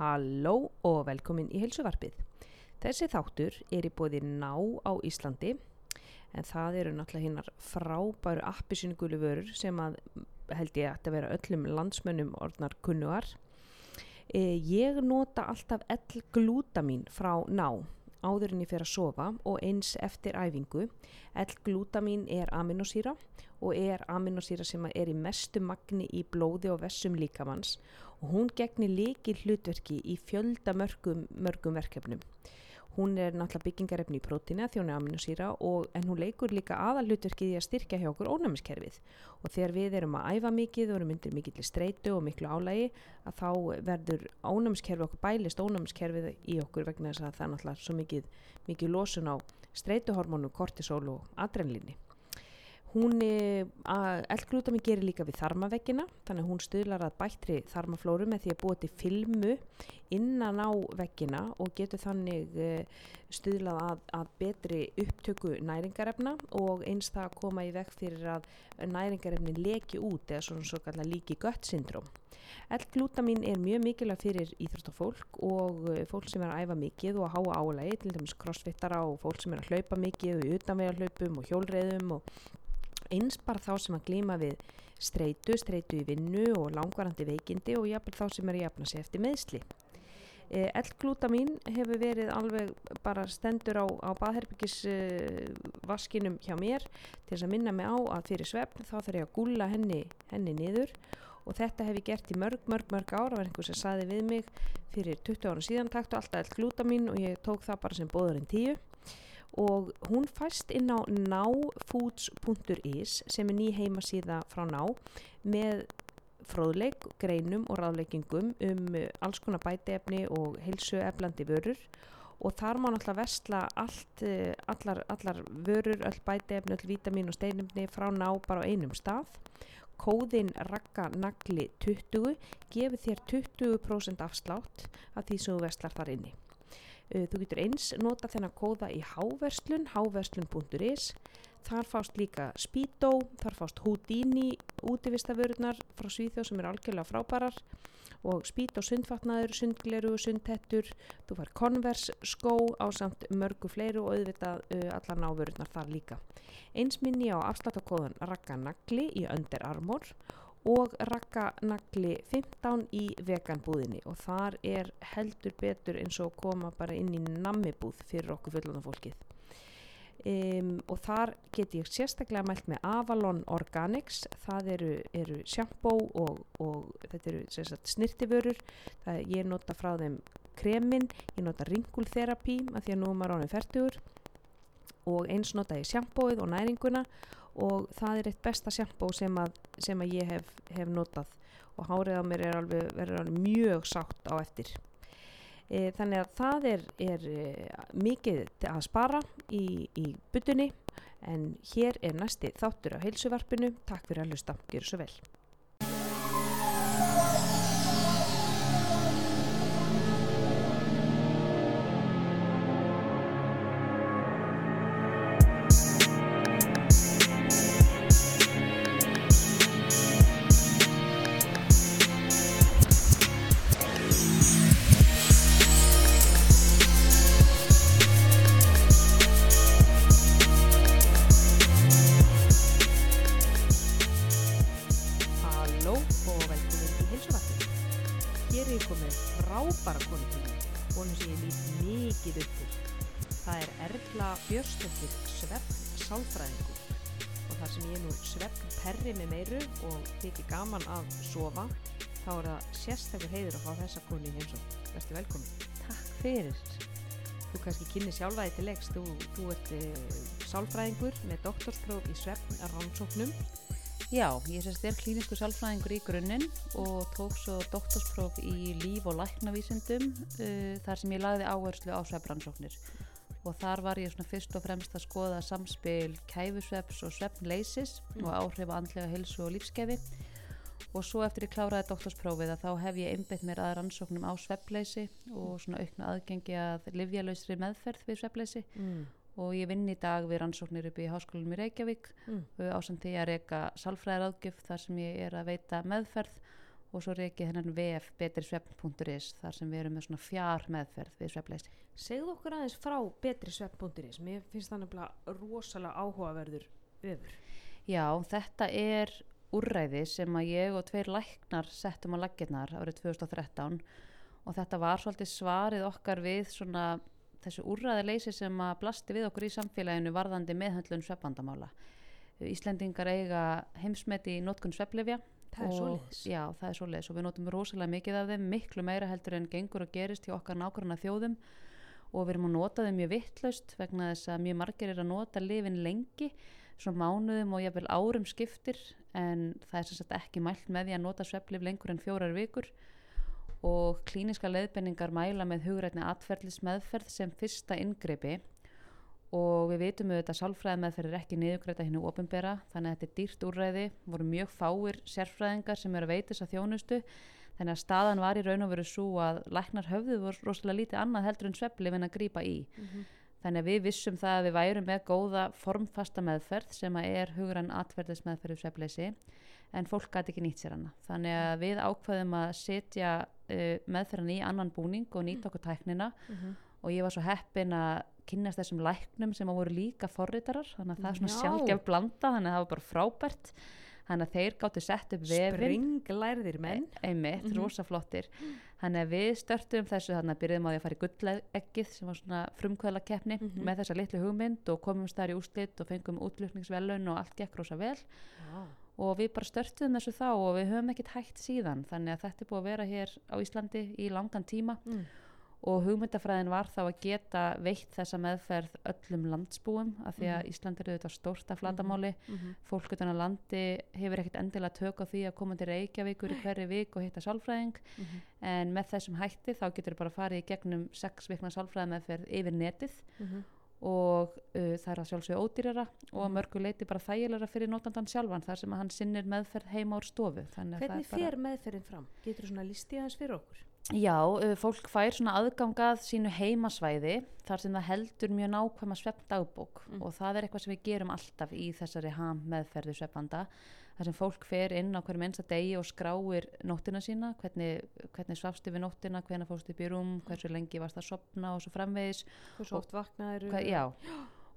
Halló og velkomin í heilsuvarpið. Þessi þáttur er í bóði ná á Íslandi en það eru náttúrulega hinnar frábæru appisynugulu vörur sem að held ég að vera öllum landsmönnum orðnar kunnuar. E, ég nota alltaf L-glútamín frá ná áður en ég fer að sofa og eins eftir æfingu. L-glútamín er aminosýra og er aminosýra sem er í mestu magni í blóði og vessum líkamanns og hún gegnir líki hlutverki í fjölda mörgum, mörgum verkefnum. Hún er náttúrulega byggingarefni í prótína þjónu aminosýra en hún leikur líka aðal hlutverkið í að styrkja hjá okkur ónæmiskerfið og þegar við erum að æfa mikið og erum myndir mikill streitu og miklu álægi að þá verður ónæmiskerfið okkur bælist ónæmiskerfið í okkur vegna þess að það er náttúrulega svo mikið, mikið losun á streituhormónu, kortisol og adrenlíni. Hún, L-glútamin gerir líka við þarmaveggina, þannig að hún stuðlar að bættri þarmaflóru með því að búa til filmu innan á veggina og getur þannig stuðlað að, að betri upptöku næringarefna og eins það að koma í veg fyrir að næringarefni leki út eða svona svo kallar líki gött syndrom. L-glútamin er mjög mikilvæg fyrir íþróttafólk og fólk sem er að æfa mikið og að háa álægi, til dæmis crossfittara og fólk sem er að hlaupa mikið og utanvegarhlaupum og hjólreiðum og eins bara þá sem að glíma við streitu, streitu í vinnu og langvarandi veikindi og jáfnveg þá sem er að jafna sig eftir meðsli. E, L-glútamín hefur verið alveg bara stendur á, á baðherbyggis e, vaskinum hjá mér. Til þess að minna mig á að fyrir svefn þá þarf ég að gúla henni, henni niður. Og þetta hef ég gert í mörg, mörg, mörg ára var einhver sem saði við mig fyrir 20 ára síðan taktu alltaf L-glútamín og ég tók það bara sem bóðurinn tíu og hún fæst inn á náfoods.is sem er ný heimasíða frá ná með fróðleik, greinum og ráðleikingum um alls konar bæteefni og heilsueflandi vörur og þar má náttúrulega vestla allt, allar, allar vörur, öll bæteefni, öll vítamin og steinumni frá ná bara á einum stað. Kóðin rakkanagli 20 gefur þér 20% afslátt af því sem þú vestlar þar inni. Þú getur eins nota þennan kóða í háverslun, háverslun.is. Þar fást líka Speedo, þar fást Houdini útivistavörurnar frá Svíþjóð sem er algjörlega frábærar og Speedo sundfatnaður, sundgleru, sundhettur, þú fær Converse skó á samt mörgu fleiru og auðvitað uh, allar návörurnar þar líka. Eins minni á afsláttakóðan Rakkanagli í Under Armour og rakkanagli 15 í veganbúðinni. Og þar er heldur betur eins og koma bara inn í nammibúð fyrir okkur fullana fólkið. Um, og þar get ég sérstaklega mælt með Avalon Organics. Það eru, eru sjampó og, og þetta eru sagt, snirtiförur það, ég nota frá þeim kremin, ég nota ringulþerapi að því að nú er maður ánum færtugur og eins nota ég sjampóið og næringuna og það er eitt besta sjampó sem, sem að ég hef, hef notað. Og hárið á mér er alveg, alveg mjög sátt á eftir. E, þannig að það er, er e, mikið að spara í, í butunni en hér er næsti þáttur á heilsuvarpinu. Takk fyrir að hlusta, gjör svo vel og þykir gaman að sofa þá er það sérstaklega heiður að fá þessa koni eins og verður velkomin. Takk fyrir. Þú kannski kynni sjálfaði til leiks. Þú, þú ert e, sálfræðingur með doktorspróf í Svepp rannsóknum Já, ég sérst er klínisku sálfræðingur í grunninn og tók svo doktorspróf í líf- og læknavísindum uh, þar sem ég lagði áherslu á svefnrannsóknir og þar var ég svona fyrst og fremst að skoða samspil kæfusveps og svefnleisis mm. og áhrif andlega hilsu og lífskefi og svo eftir ég kláraði doktorsprófið að þá hef ég einbeitt mér að rannsóknum á svefnleisi og svona aukna aðgengi að livjalausri meðferð við svefnleisi mm. og ég vinn í dag við rannsóknir upp í háskólinum í Reykjavík mm. á samt því að reyka salfræðaraðgjöf þar sem ég er að veita meðferð og svo reiki hennan vf betrisvefn.is þar sem við erum með svona fjár meðferð við svefnleysi. Segðu okkur aðeins frá betri svepp.is mér finnst það nefnilega rosalega áhugaverður öfur Já, þetta er úrræði sem að ég og tveir læknar settum á laggirnar árið 2013 og þetta var svolítið svarið okkar við svona þessu úrræðileysi sem að blasti við okkur í samfélaginu varðandi meðhöndlun sveppvandamála. Íslendingar eiga heimsmeti í notkun svepplifja Það er svoleiðis. Já, það er svoleiðis og við notum rosalega mikið af þeim, miklu meira heldur en gengur og gerist hjá okkar nákvæmna þjóðum og við erum að nota þeim mjög vittlaust vegna þess að mjög margir er að nota lifin lengi, svona mánuðum og jafnvel árum skiptir en það er sagt ekki mælt með því að nota svepplif lengur en fjórar vikur. Og klíniska leiðbenningar mæla með hugrætni atferðlis meðferð sem fyrsta inngripi. Og við vitum auðvitað að sálfræði meðferð er ekki niðurgreita hinnu ofinbera þannig að þetta er dýrt úrræði, voru mjög fáir sérfræðingar sem eru að veita þess að þjónustu þannig að staðan var í raun og veru svo að læknar höfðu voru rosalega lítið annað heldur en svepplif en að grípa í. Þannig að við vissum það að við værum með góða formfasta meðferð sem að er hugrann atferðis meðferð við sveppleysi en fólk gæti ekki nýtt sér hana þannig að við ákvaðum að setja uh, meðferðan í annan búning og nýta okkur tæknina og ég var svo heppin að kynnast þessum læknum sem að voru líka forritarar þannig að það er svona Já. sjálfgef blanda þannig að það var bara frábært þannig að þeir gáttu sett upp vefin Springlærðir menn einmitt, Mhm. rosa flottir þannig að við störtum þessu þannig að byrjuðum á því að fara í gulleggið sem var svona frumkvæðla keppni Mhm. með þessa litlu hugmynd og komum þar í úslit og fengum útlutningsvelun og allt gekk rosa vel Já. og við bara störtum þessu þá og við höfum ekkert hægt síðan þannig að þetta er búið að vera hér á Íslandi í langan tíma Mm. Og hugmyndafræðin var þá að geta veitt þessa meðferð öllum landsbúum af því að Mhm. Ísland er auðvitað stórt af flatamáli Mhm. fólk utan á landi hefur ekkert endilega tök á því að koma til Reykjavíkur í hverju vik og hitta sálfræðing Mhm. en með þessum hætti þá getur bara farið í gegnum sex vikna sálfræðimeðferð yfir netið Mhm. og uh, það er að sjálfsögja ódýrara og að Mhm. mörgu leiti bara þægilega fyrir notandan sjálfan þar sem að hann sinnir meðferð heima úr stofu að Hvernig er bara- fer meðferðin fram? Getur þú svona listið aðeins fyrir okkur? Já, uh, fólk fær svona aðgangað sínu heimasvæði þar sem það heldur mjög nákvæma sveppdagbók Mm. og það er eitthvað sem við gerum alltaf í þessari ham meðferðu sveppanda þar sem fólk fer inn á hverjum einsta degi og skráir nóttina sína hvernig, hvernig svafstu við nóttina, hvernig fórstu upp í rúm hversu lengi varst að sopna og svo framvegis Hversu oft vaknaður? já,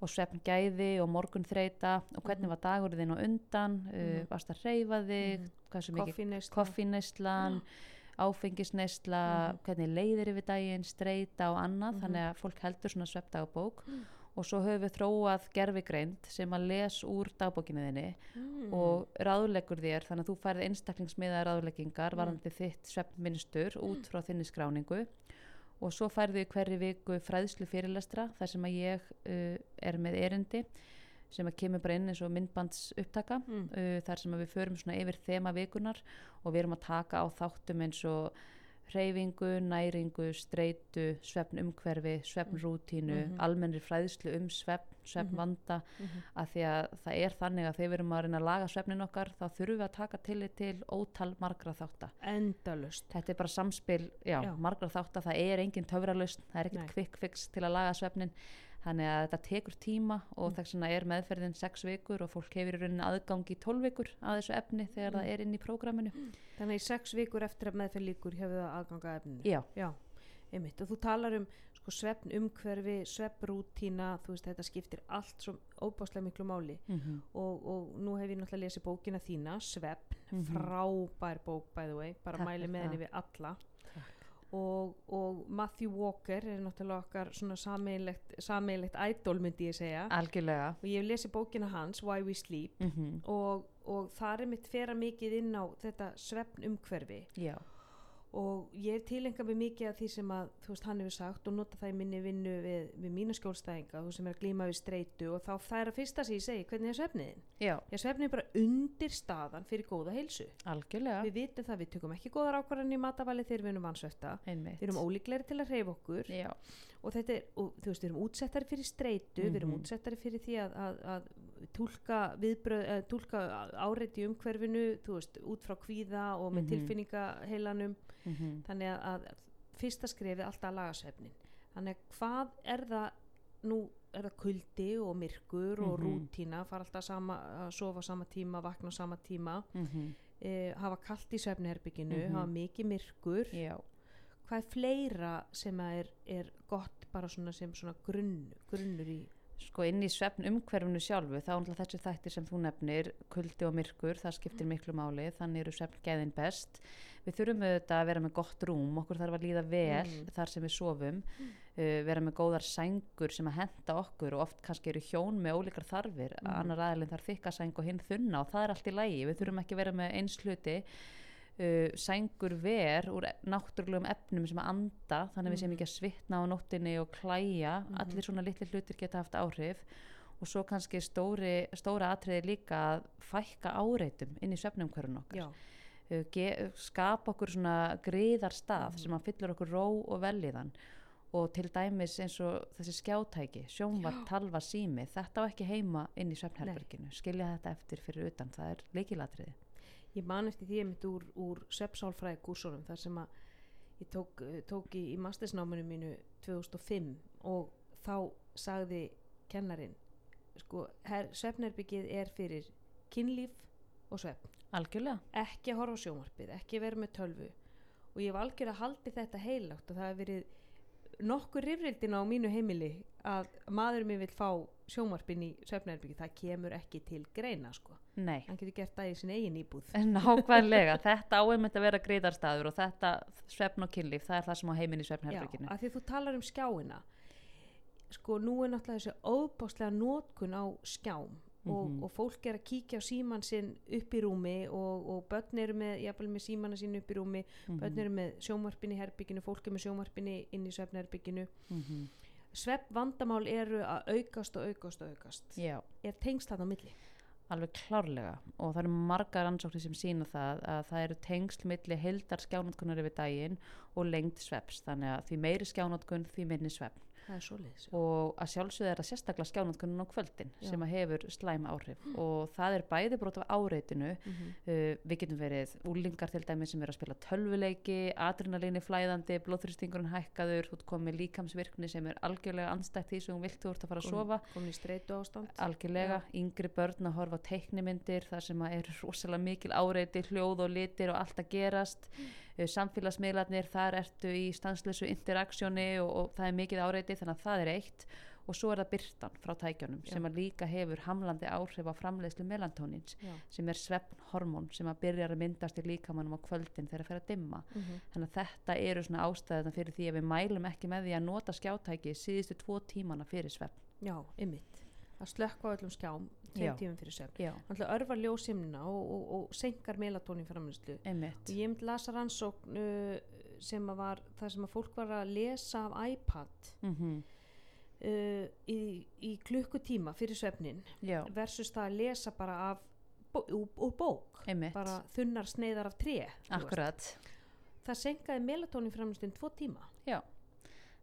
og svefngæði og morgun þreita og hvernig Mhm. var dagurinn þinn á undan uh, Mhm. varst að reyfa þig Mhm. hversu mikið Koffineisla? Áfengisneisla, Mhm. hvernig leiðir yfir daginn, streyta og annað Mhm. þannig að fólk heldur svona sveppdagbók Mm. og svo höfum við þróað gerfigreind sem að les úr dagbókinu þinni Mm. og ráðleggur þér þannig að þú færð einstaklingsmiðaðar ráðleggingar Mm. varandi þitt sveppminstur út frá þinni skráningu og svo færðu í hverju viku fræðslu fyrirlestra þar sem að ég uh, er með erindi sem að kemur bara inn eins og myndbands upptaka Mm. uh, þar sem við förum svona yfir þema vikunar og við erum að taka á þáttum eins og hreyfingu, næringu, streitu, svefn umhverfi, svefn rútínu, Mhm. almennri fræðslu um svefn, svefn vanda, Mhm. að því að það er þannig að þegar við erum að reyna að laga svefnin okkar þá þurfum við að taka tillit til ótal margra þátta. Endalust. Þetta er bara samspil, já, Já. margra þátta, það er engin töfralaust, það er ekkert quick fix til að laga svefnin, þannig að þetta tekur tíma og Mm. þess vegna er meðferðin sex vikur og fólk hefur í rauninni aðgang í tólf vikur að þessu efni þegar Mm. það er inn í prógraminu. Þannig í sex vikur eftir að meðferð líkur hefur það aðganga efninu. Já, Já. Og þú talar um sko, svefn umhverfi, svefnrútína, þú veist, þetta skiptir allt svo óbáslega miklu máli. mm Og, og nú hef ég náttúrulega lesið bókina þína, Svefn, Mhm. frábær bók by the way, bara Takk mæli með henni við alla. Og, og Matthew Walker er náttúrulega okkar svona sameigilegt idol myndi ég segja. algjörlega. Og ég hef lesið bókina hans, Why We Sleep, Mm og, og það er mitt fera mikið inn á þetta svefn umhverfi Já, og ég er tilenga mig mikið af því sem að þú veist hann hefur sagt og nota það í minni vinnu við, við mína skjólstæðinga þú sem er að glíma við streitu og þá það er að fyrsta sem ég segi hvernig er svefniðin já, já svefnið bara undir staðan fyrir góða heilsu algjörlega. við vitum það við tökum ekki góðar ákvarðan í matavali þegar við erum Einmitt. við erum ólíklegri til að reyfa okkur Já, og þetta er, og, þú veist, við erum útsettari fyrir streitu við erum Mhm. útsettari fyrir því að, að, að tólka tólka áreiti umhverfinu, þú veist, út frá kvíða og með Mhm. tilfinningaheilanum mm þannig að, að fyrsta skrefið alltaf að laga svefnin þannig að hvað er það nú er það kuldi og myrkur og Mhm. rútína fara alltaf sama, að sofa sama tíma vakna sama tíma. Mm e, hafa kalt í svefnherbygginu, Mhm. hafa mikið myrkur. Já, hvað er fleira sem er, er gott bara svona sem svona grunn, grunnur í sko inn í svefn umhverfunu sjálfu þá er þessi þættir sem þú nefnir kuldi og myrkur, það skiptir miklu máli þannig eru svefn geðin best við þurfum auðvitað að vera með gott rúm okkur þarf að líða vel Mm. þar sem við sofum uh, vera með góðar sængur sem að henda okkur og oft kannski eru hjón með ólíkar þarfir Mm. annar aðilinn þarf þykka sæng og hinn þunna og það er allt í lægi, við þurfum ekki að vera með eins hluti uh, sængur ver úr náttúrulegum efnum sem að anda þannig að við séum Mhm. ekki að svitna á nóttinni og klæja. Mhm. allir svona litli hlutir geta haft áhrif. Og svo kannski stóri, stóra atriði líka að fækka áreitum inn í svefnumhverjun okkar. Uh, skapa okkur svona griðar stað Mhm. sem að fyllur okkur ró og velíðan og til dæmis eins og þessi skjátæki sjónvar, talva, sími þetta á ekki heima inn í svefnherberginu. Skilja þetta eftir fyrir utan, það er leikilatriði ég man eftir því einmitt úr, úr svepsálfræði kúsunum þar sem að ég tók, eh, tók í, í mastersnáminu mínu 2005 og þá sagði kennarin sko, her, svefnherbyggið er fyrir kynlíf og algjörlega, ekki að horfa á sjónvarpið, ekki vera með tölvu. Og ég hef algjör að haldi þetta heilagt og það hefur verið nokkur rifrildin á mínu heimili að maður mér vil fá sjónvarpin í svefnherbyggi, það kemur ekki til greina sko, nei. Hann getur gert það í sin eigin íbúð. Nákvæmlega, þetta áeinmitt að vera griðarstaður og þetta svefn og kynlíf, það er það sem á heiminn í svefnherberginu. Já, að því þú talar um skjáina. Sko nú er náttúrulega þessi óbáslega nótkun á skjám og, Mhm. og fólk er að kíkja á síman sinn upp í rúmi og, og börn eru með, jafnvel með símana sín upp í rúmi Mhm, börn eru með sjómarpin í herbygginu fólk er með sjómarpin inn í svefnherbygginu mhm. Svepp vandamál eru að aukast og aukast og aukast. Já. Er tengst það á milli? Alveg klárlega. Og það eru margar rannsóknir sem sína það að það eru tengsl milli heildar skjánótkunar yfir daginn og lengd sveps. Þannig að því meiri skjánótkun því minni svepp og að sjálfsögðu er það sérstaklega skjánótkunum á kvöldin Já. sem að hefur slæm áhrif. Og það er bæði brot af áreitinu. Mm -hmm. uh, við getum verið úlingar til dæmi sem eru að spila tölvuleiki, adrenalíni flæðandi blóðþrýstingurinn hækkaður þú komið líkamsvirkni sem er algjörlega anstætt því sem þú vilt þú ert að fara að sofa. komin í streitu ástand. Algjörlega, yngri börn að horfa teiknimyndir þar sem að eru rosalega mikil áreiti, hljóð og litir og allt að gerast. Mm. Samfélagsmiðlarnir, þar ertu í stanslösu interaksjóni og, og það er mikið áreiti þannig að það er eitt og svo er það byrtan frá tækjunum Já. sem að líka hefur hamlandi áhrif á framleiðslu melantónins Já. sem er svefnhormón sem að byrjar að myndast í líkamannum á kvöldin þegar það fer að dimma mm þannig að þetta eru svona ástæðan fyrir því að við mælum ekki með því að nota skjátæki síðustu tvo tímana fyrir svefn já, ymmit að slökka öllum skjám Já. Tveim tímum fyrir Já, Þannig að örfa ljósimna og, og, og senkar melatónin framlýslu. einmitt. Ég myndi lasa rannsókn uh, sem að var það sem að fólk var að lesa af iPad mm uh, í, í klukkutíma fyrir svefnin Já, versus það að lesa bara af bó, úr, úr bók, einmitt. Bara þunnar sneiðar af. Akkurat, Það senkaði melatónin framlýslu tvo tíma. já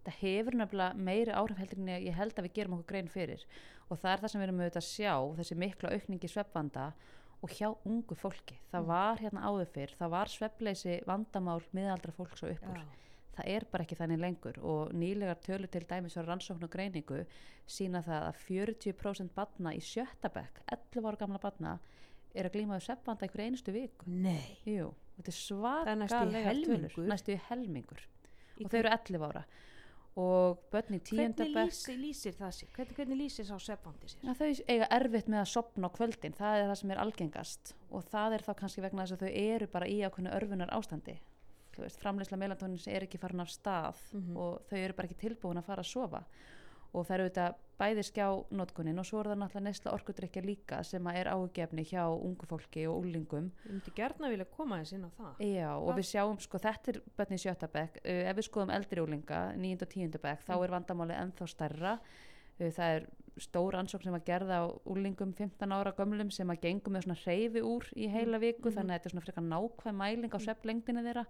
það hefur nefnilega meiri áhrif heldur en ég held að við gerum okkur grein fyrir. Og það er það sem við erum auðvitað að sjá þessi mikla aukningi sveppvanda og hjá ungu fólki, það Mm. var hérna áður fyrr, það var sveppleysi vandamál miðaldra fólks og uppur það er bara ekki þannig lengur. Og nýlegar tölur til dæmis á rannsókn og greiningu sína það að 40% batna í sjötta bekk, 11 ára gamla batna er að glíma við sveppvanda einhverju einustu viku. Nei. Jú, þetta er svakalega helmingur. tölur. næstu í helmingur. Og þau eru 11 ára og börn í tíunda Hvernig lýsir, það sér? Hvernig, hvernig lýsir sá svefvandi sér? Já, þau eiga erfitt með að sopna á kvöldin, það er það sem er algengast og það er þá kannski vegna þess að þau eru bara í ákveðnu örfunar ástandi. Þú veist, framleysla melatónins er ekki farin af stað Mhm. og þau eru bara ekki tilbúin að fara að sofa og það eru auðvitað bæði skjánótkunin og svo er það náttúrulega neysla orkudrykja líka sem er ágefni hjá ungu fólki og úlingum. Ég myndi gerna vilja koma þess inn á það. Já, og Hvað- við sjáum, sko, þetta er bönni bekk, uh, ef við skoðum eldri úlinga, níund og tíunda bekk, þá Mm. er vandamálið ennþá stærra, uh, það er stór ansókn sem að gerða á úlingum 15 ára gömlum sem að gengum með svona hreyfi úr í heila viku, Mhm. þannig að þetta er svona frekar nákvæm mæling á svepplengdina þeirra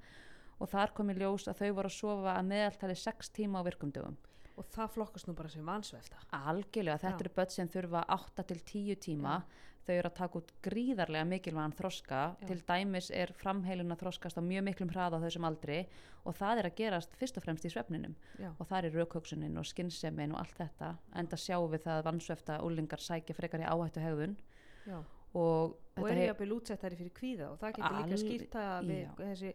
og þar kom í ljós að þau voru að sofa að meðaltali 6 tíma á virkumdögum. Og það flokkast nú bara sem vansvefta. Algjörlega, þetta Já. eru börn sem þurfa 8 til 10 tíma þau eru að taka út gríðarlega mikilvægan þroska Já. til dæmis er framheilin að þroskast á mjög miklum hraða á þessum aldri og það er að gerast fyrst og fremst í svefninum Já. og það er raukhugsunin og skynnsemin og allt þetta enda sjáum við það að vansvefta úlingar sækja frekar í áhættu hegðun Já. og og er hef- jafnvel útsettari fyrir kvíða og það getur líka Al- skýrt það við já. þessi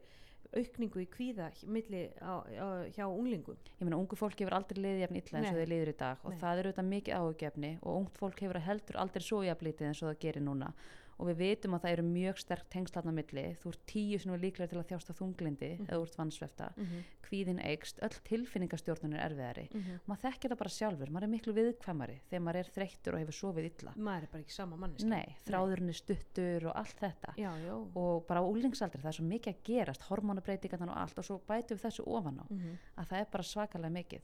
aukningu í kvíða milli á, á, hjá unglingum. Ég meina ungu fólk hefur aldrei liðið jafn illa eins og þeir liður í dag og Nei. það er auðvitað mikið áhugjefni og ungt fólk hefur heldur aldrei svo jafn lítið eins og það gerir núna og við vitum að það eru mjög sterk tengslatna milli, þú ert tíu sem er líklega til að þjásta þunglindi Mhm. eða þú ert vannsvefta, mm -hmm. kvíðin eikst öll tilfinningastjórnun er erfiðari. Mhm. maður þekkir það bara sjálfur, maður er miklu viðkvæmari þegar maður er þreyttur og hefur sofið illa. Maður er bara ekki sama manneski nei, þráðurinn er stuttur og allt þetta. Já, já. Og bara á úlingsaldri það er svo mikið að gerast hormonabreitingarnar og allt og svo bætum við þessu ofan á mm að það er bara svakalega mikið.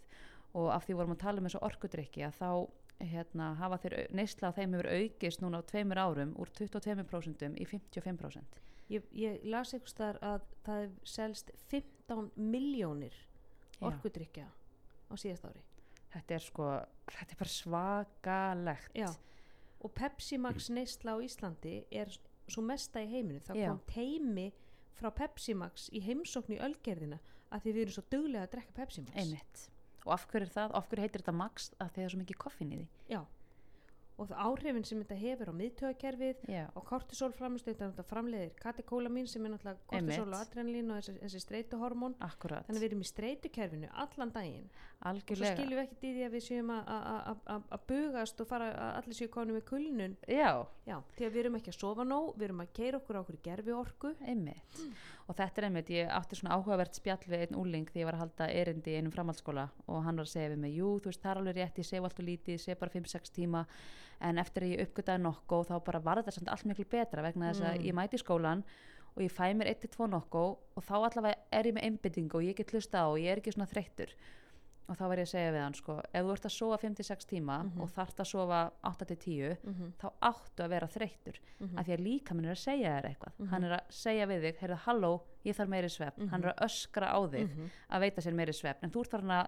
Og af því vorum að tala um þessu orkudrykki að þá hérna, hafa þeir neysla þeim hefur aukist núna á tveimur árum úr 22% í 55% ég, ég las einhvers þar að það hef selst 15 miljónir orkudrykja á síðast ári. Þetta er sko, þetta er bara svakalegt. Já. og Pepsi Max neysla á Íslandi er svo mesta í heiminu það Já. kom teimi frá Pepsi Max í heimsókn í ölgerðina að því við erum svo duglega að drekka Pepsi Max. Einmitt og af hverju er það, af hverju heitir þetta max? Að það er svo mikið koffin í því. Já. Og það áhrifin sem þetta hefur á miðtöðakerfið og kortisol framstöð þetta framleiðir katekólamín sem er náttúrulega kortisol Einmitt. og adrenalín og þessi, þessi streituhormón. Akkurat, þannig að við erum í streitukerfinu allan daginn og svo algjörlega. skiljum við ekkert í því að við séum að- bugast og fara að allir séu konum með kulnun. Já, já, því að við erum ekki að sofa nóg við erum að keira okkur á okkur gerfi orku. Einmitt. Og þetta er einmitt, ég átti svona áhugavert spjall við einn úling því ég var að halda erindi í einum framhaldsskóla og hann var að segja við mig, jú þú veist það er alveg rétt ég sef alltaf lítið, ég sef bara 5-6 tíma. En eftir að ég uppgötaði nokko þá bara var þetta samt allt miklu betra vegna þess Mm. ég mæti í skólan og ég fæ mér 1-2 nokko og þá allavega er ég með einbyttingu og ég get hlusta á og ég er ekki svona þreyttur og þá var ég að segja við hann sko, ef þú ert að sofa 5-6 tíma Mhm. og þarft að sofa 8-10 mm -hmm. þá áttu að vera þreyttur af því að líka minn er að segja þér eitthvað Mhm. hann er að segja við þig, heyrðu halló ég þarf meiri svefn, hann er að öskra á þig Mhm. að veita sér meiri svefn en þú ert farin að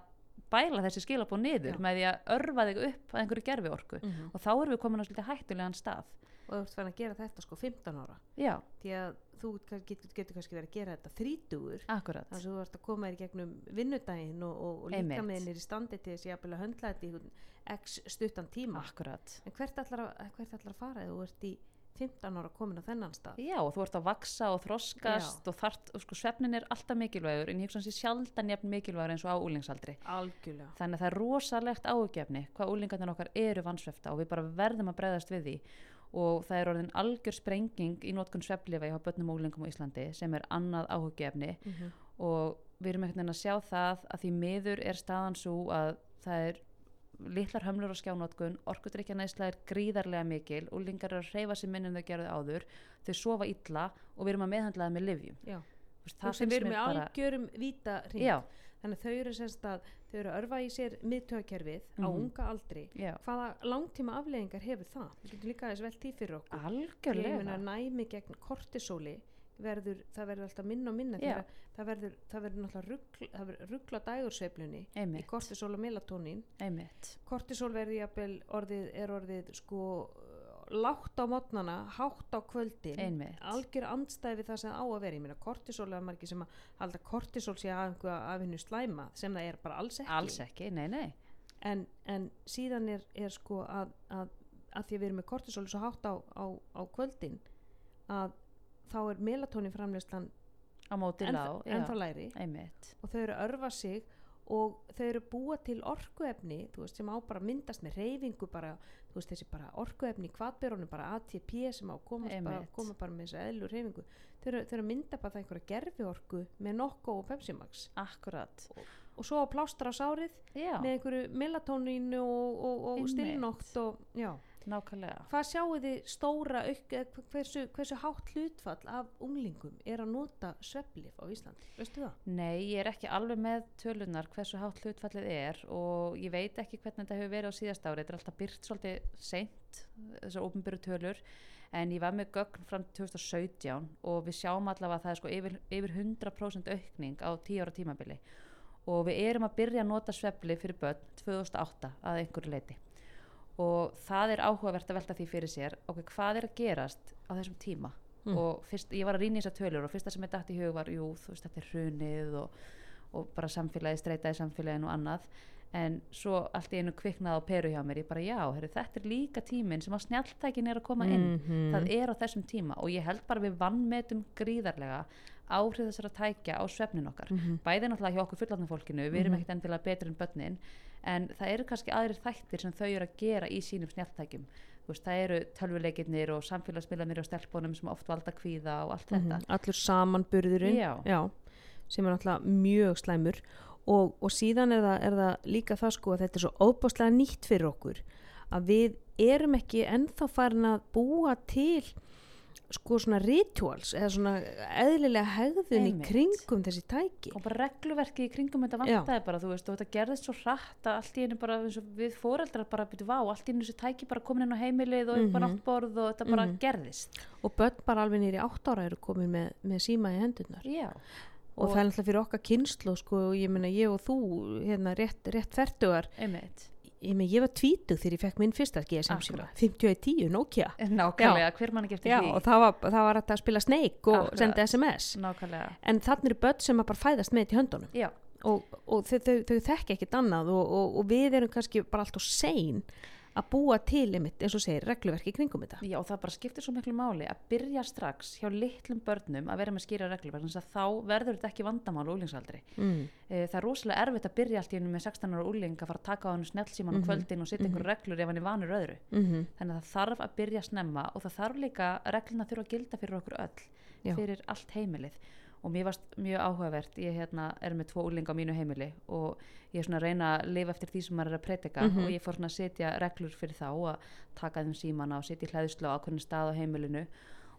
bæla þessi skilabóð niður Já. með því að örfa þig upp að einhverju gerfi orku Mhm. og þá erum við komin á svolítið hættulegan stað og þú ert fann að gera þetta sko 15 ára. Já, því að þú getur, getur kannski verið að gera þetta þrítugur. Akkurat. Þannig að þú ert að koma þér gegnum vinnudaginn og, og, og líka með henni í standi til þess að höndla þetta í x stuttan tíma. Akkurat. En hvert ætlar, að, hvert ætlar að fara þú ert í 15 ára komin á þennan stað? Já, og þú ert að vaksa og þroskast og, þart, sko, svefnin er alltaf mikilvægur en ég hugsa hans í sjaldan jafn mikilvægur eins og á úlingsaldri algjörlega. Þannig að það er rosalegt áhugjefni hvað úlingarnir okkar eru vansvefta og við bara verðum að bregðast við því og það er orðin algjör sprenging í notkun sveflifa hjá börnum og úlingum á Íslandi sem er annað áhugjefni mm -hmm. og við erum einhvern veginn að sjá það að því miður er staðan svo að það er litlar hömlur á skjánotkun, orkudrykjanæsla er gríðarlega mikil, úlingar eru að reyfa sér minn en þau gerðu áður, þau sofa illa og við erum að meðhandla það með livjum já, það sem við erum með algjörum víta hring já, þannig að þau eru semst að þau eru að örfa í sér miðtöðakerfið á Mhm. unga aldri. Já, hvaða langtíma afleðingar hefur það? Við getum líka aðeins velt í fyrir okkur. Algjörlega. Næmi gegn kortisóli verður, það verður alltaf minna og minna það verður, það verður náttúrulega ruggl, það verður ruggla dægursveiflunni í kortisól og melatonín. Einmitt. Kortisól verður orðið er orðið sko látt á mótnana, hátt á kvöldin. Einmitt, algjör andstæði það sem á að vera. Ég meina kortisól er margir sem að halda kortisól sé af hennu slæma sem það er bara alls ekki, alls ekki, nei, nei. En, en síðan er, er sko að, að, að því að við erum með kortisol svo hátt á, á, á kvöldin að þá er melatonin framleyslan á móti lág, ennþá læri einmitt. Og þau eru að örfa sig og þau eru búa til orkuefni veist, sem á bara myndast með reyfingu bara, veist, þessi bara orkuefni í kvatberunum, bara ATP sem á komast bara, Einmitt. koma bara með þessu eðlu reyfingu þau eru, þau eru mynda bara það einhverja gerfi orku með nokko og Pepsi Max. Akkurat, og svo á plástra á sárið já, með einhverju melatonínu og, og, og stillnótt og já nákvæmlega Hvað sjáu þið stóra auk, hversu, hversu hátt hlutfall af unglingum er að nota sveflif á Íslandi? Veistu það? Nei, ég er ekki alveg með tölunar hversu hátt hlutfallið er og ég veit ekki hvernig þetta hefur verið á síðast ári þetta er alltaf byrt svolítið seint þessar ofnbyrju tölur en ég var með gögn fram til 2017 og við sjáum allavega að það er sko yfir, yfir 100% aukning á 10 ára tímabili og við erum að byrja að nota svefli fyrir börn 2008 að einhverju leiti og það er áhugavert að velta því fyrir sér ok, hvað er að gerast á þessum tíma Mm. og fyrst, ég var að rýna í þessar tölur og fyrsta sem ég dætt í hug var jú, þú veist, þetta er hrunið og, og bara samfélagi, streytaði samfélaginu og annað en svo allt í einu kviknað á peru hjá mér, ég bara já, heru, þetta er líka tíminn sem að snjáltækin er að koma inn Mhm. það er á þessum tíma og ég held bara við vannmetum gríðarlega áhrif þessara tækja á svefnin okkar Mhm. bæði náttúrulega hjá okkur fullandum fólkinu við erum Mhm. ekkert endilega betri en börnin en það eru kannski aðrir þættir sem þau eru að gera í sínum snjáltækjum veist, það eru tölvuleikirnir og samfélagsmiðlanir og stelpunum sem oft valda kvíða og allt þetta Mhm. allur samanburðurinn Já. sem er náttúrulega mjög slæmur og, og síðan er það, er það líka það sko að þetta er svo óbáslega nýtt fyrir okkur að við erum ekki ennþá farin að búa til sko svona rituals eða svona eðlilega hegðun í kringum þessi tæki. Og bara regluverki í kringum þetta vantaði bara þú veist og þetta gerðist svo hratt að allt í einu bara við foreldrar bara byrju vá allt í einu þessi tæki bara komin inn á heimilið og upp á Mhm. náttborð og þetta bara Mhm. gerðist. Og börn bara alveg nýri átt ára eru komin með, með síma í hendurnar. Já og, það er náttúrulega fyrir okkar kynslu sko, og ég meina ég og þú hérna rétt, rétt einmitt. Ég, ég var tvítug þegar ég fekk minn fyrsta GSM síma. Akkurat. 5110 Nokia. Nákvæmlega, hver mann Já, því? og það var, það var að spila Snake og senda SMS nákvæmlega, en þannig eru börn sem að bara fæðast með þetta í höndunum. Já. Og, og þau, þau, þau þekki ekkit annað og, og, og við erum kannski bara alltaf sein að búa til einmitt, eins og segir, regluverki kringum þetta Já og það bara skiptir svo miklu máli að byrja strax hjá litlum börnum að vera með skýra vegna þess að þá verður þetta ekki vandamál úlingsaldri. mm. E, það er rosalega erfitt að byrja allt í einu með 16 ára úling að fara að taka á hann snjálfsíman Mhm. á kvöldin og setja einhver reglur ef hann er vanur öðru. Mm Þannig að það þarf að byrja snemma og það þarf líka regluna þurfa að gilda fyrir okkur öll, Já. fyrir allt heimilið. Og mér varst mjög áhugavert, ég hérna, er með tvo úlinga á mínu heimili og ég er svona að reyna að lifa eftir því sem maður er að predika Mhm. og ég fór svona að setja reglur fyrir þá að taka þeim símana og setja í hlæðslu á ákveðin stað á heimilinu.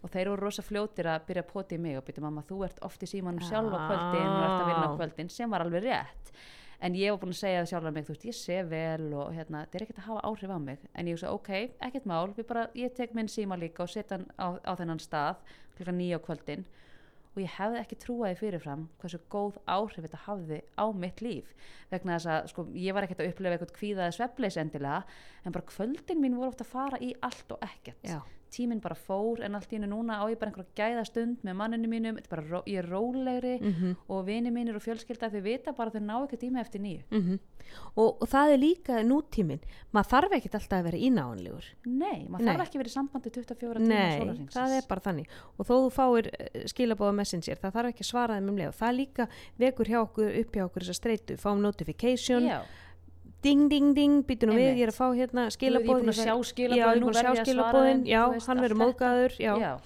Og þeir eru rosa fljótir að byrja að poti í mig og byrja mamma þú ert oft í símanum sjálf á kvöldin og ert að vinna á kvöldin sem var alveg rétt. En ég var búin að segja það sjálf mig þú veist ég sé vel og hérna þetta er ekkert að hafa áhrif á mig. En ég sagði ok, ekkert mál bara, ég tek minn síma líka og setja hann á, á þennan stað klukkan nýja á kvöldin og ég hefði ekki trúaði fyrirfram hversu góð áhrif þetta hafði á mitt líf vegna þess að sko, ég var ekkert að upplefa eitthvað kvíðaði svefleis endilega en bara kvöldin mín voru oft að fara í allt og ekkert Já. Tíminn bara fór en allt í hennu núna á ég bara einhverja gæða stund með manninu mínum, bara, ég er rólegri -hmm. og vini mínir og fjölskylda þau vita bara að þau ná ekki tíma eftir nýju Mm og, og það er líka nútíminn. Maður þarf ekkit alltaf að vera ínáanlegur. Nei, maður Nei. þarf ekki verið í sambandi 24 tíma Nei, það er bara þannig. Og þó þú fáir skilabóða messenger það þarf ekki að svara þeim um leið. Og það líka vekur hjá okkur, upp hjá okkur þess að streitu. Fáum notification, Já, ding ding ding býtu nú við, ég er að fá hérna skilabóðin ég er búin að sjá skilabóðin já, veist, hann verður. Já,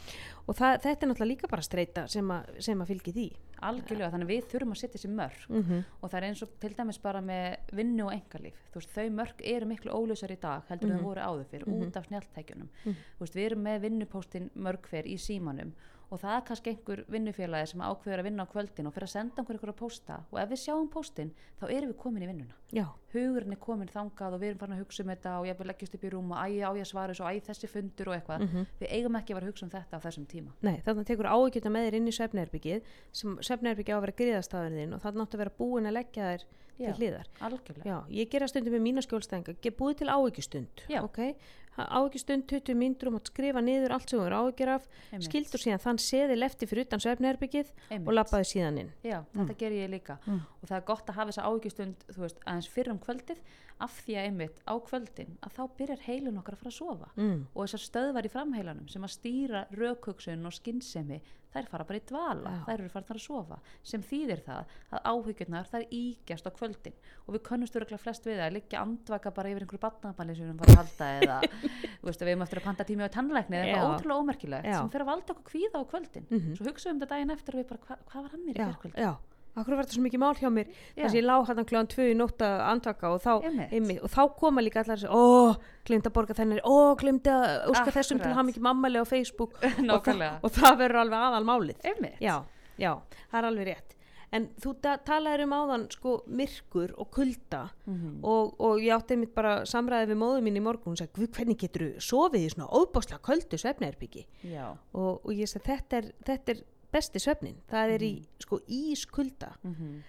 og það, þetta er náttúrulega líka bara streita sem, sem að fylgi því algjörlega, þannig að við þurfum að setja þessi mörg mm -hmm. og það er eins og til dæmis bara með vinnu og engalíf, þú veist, þau mörg eru miklu ólösar í dag heldur en Mhm. þau voru áður fyrir Mhm. út af snjáltækjunum Mhm. þú veist, við erum með vinnupóstin mörg hver í símanum og það er kannski einhver vinnufélagi sem ákveður að vinna á kvöldin og fyrir að senda einhver ykkur að pósta. Og ef við sjáum póstin, þá erum við komin í vinnuna. Já, hugurinn er komin þangað og við erum farin að hugsa um þetta og ég vil leggjast upp í rúm og æ, á ég að svara og æ, þessi fundur og eitthvað. Mm við eigum ekki að vera að hugsa um þetta á þessum tíma. Nei, þannig tekur áhyggjönda með þér inn í svefnherbyggið sem svefnherbyggið á að vera griðastafurinn þinn og það náttúrulega vera búin að leggja þér til Já. hliðar. algjörlega, Já, ég gera stundum með mína skjólstæðinga, get búið til áhyggjustund, Já. Ok? Áhyggjustund 20 mínútur um að skrifa niður allt sem þú er áhyggjur af, skildur síðan þann seðil eftir fyrir utan svefnherbyggið og lappaði síðan inn. Já, þetta ger ég líka Mm. og það er gott að hafa þessa áhyggjustund þú veist, aðeins fyrir um kvöldið af því að einmitt á kvöldin að þá byrjar heilun okkar að fara að sofa Mm. og þessar stöðvar í framheilanum sem að stýra rökhugsun og skinnsemi þær fara bara í dvala, Já. þær eru farin að sofa sem þýðir það að áhyggjurnar þær ígjast á kvöldin og við könnumst öruglega flest við að liggja andvaka bara yfir einhverju batnabali sem við erum bara að halda eða þú veist að við erum eftir að panta tími á tannlækni eða eitthvað ótrúlega ómerkilegt Já. sem fer að valda okkur kvíða á kvöldin Mhm. svo hugsaum við um þetta daginn eftir og við bara hva, hvað var hann mér í Já, var þetta svo mikið mál hjá mér þess að ég lá hann kljóðan tvö í nótt að andvaka og þá, Einmitt. og þá koma líka allar þessi, ó, glemt að borga þennar, ó, glemt að óska þessum til að hafa mikið mammali á Facebook og, það, og það verður alveg aðal málið. Já, já, það er alveg rétt. En þú ta talaðir um áðan sko myrkur og kulda Mhm. og, og ég átti einmitt bara samræði við móðu mín í morgun og sagði, "Guð, hvernig getur þú sofið í svona óbáslega köldu svefnerbyggi Já. og, og ég sagði, þetta er, þetta er besti svefnin, það er í sko ískulda Mm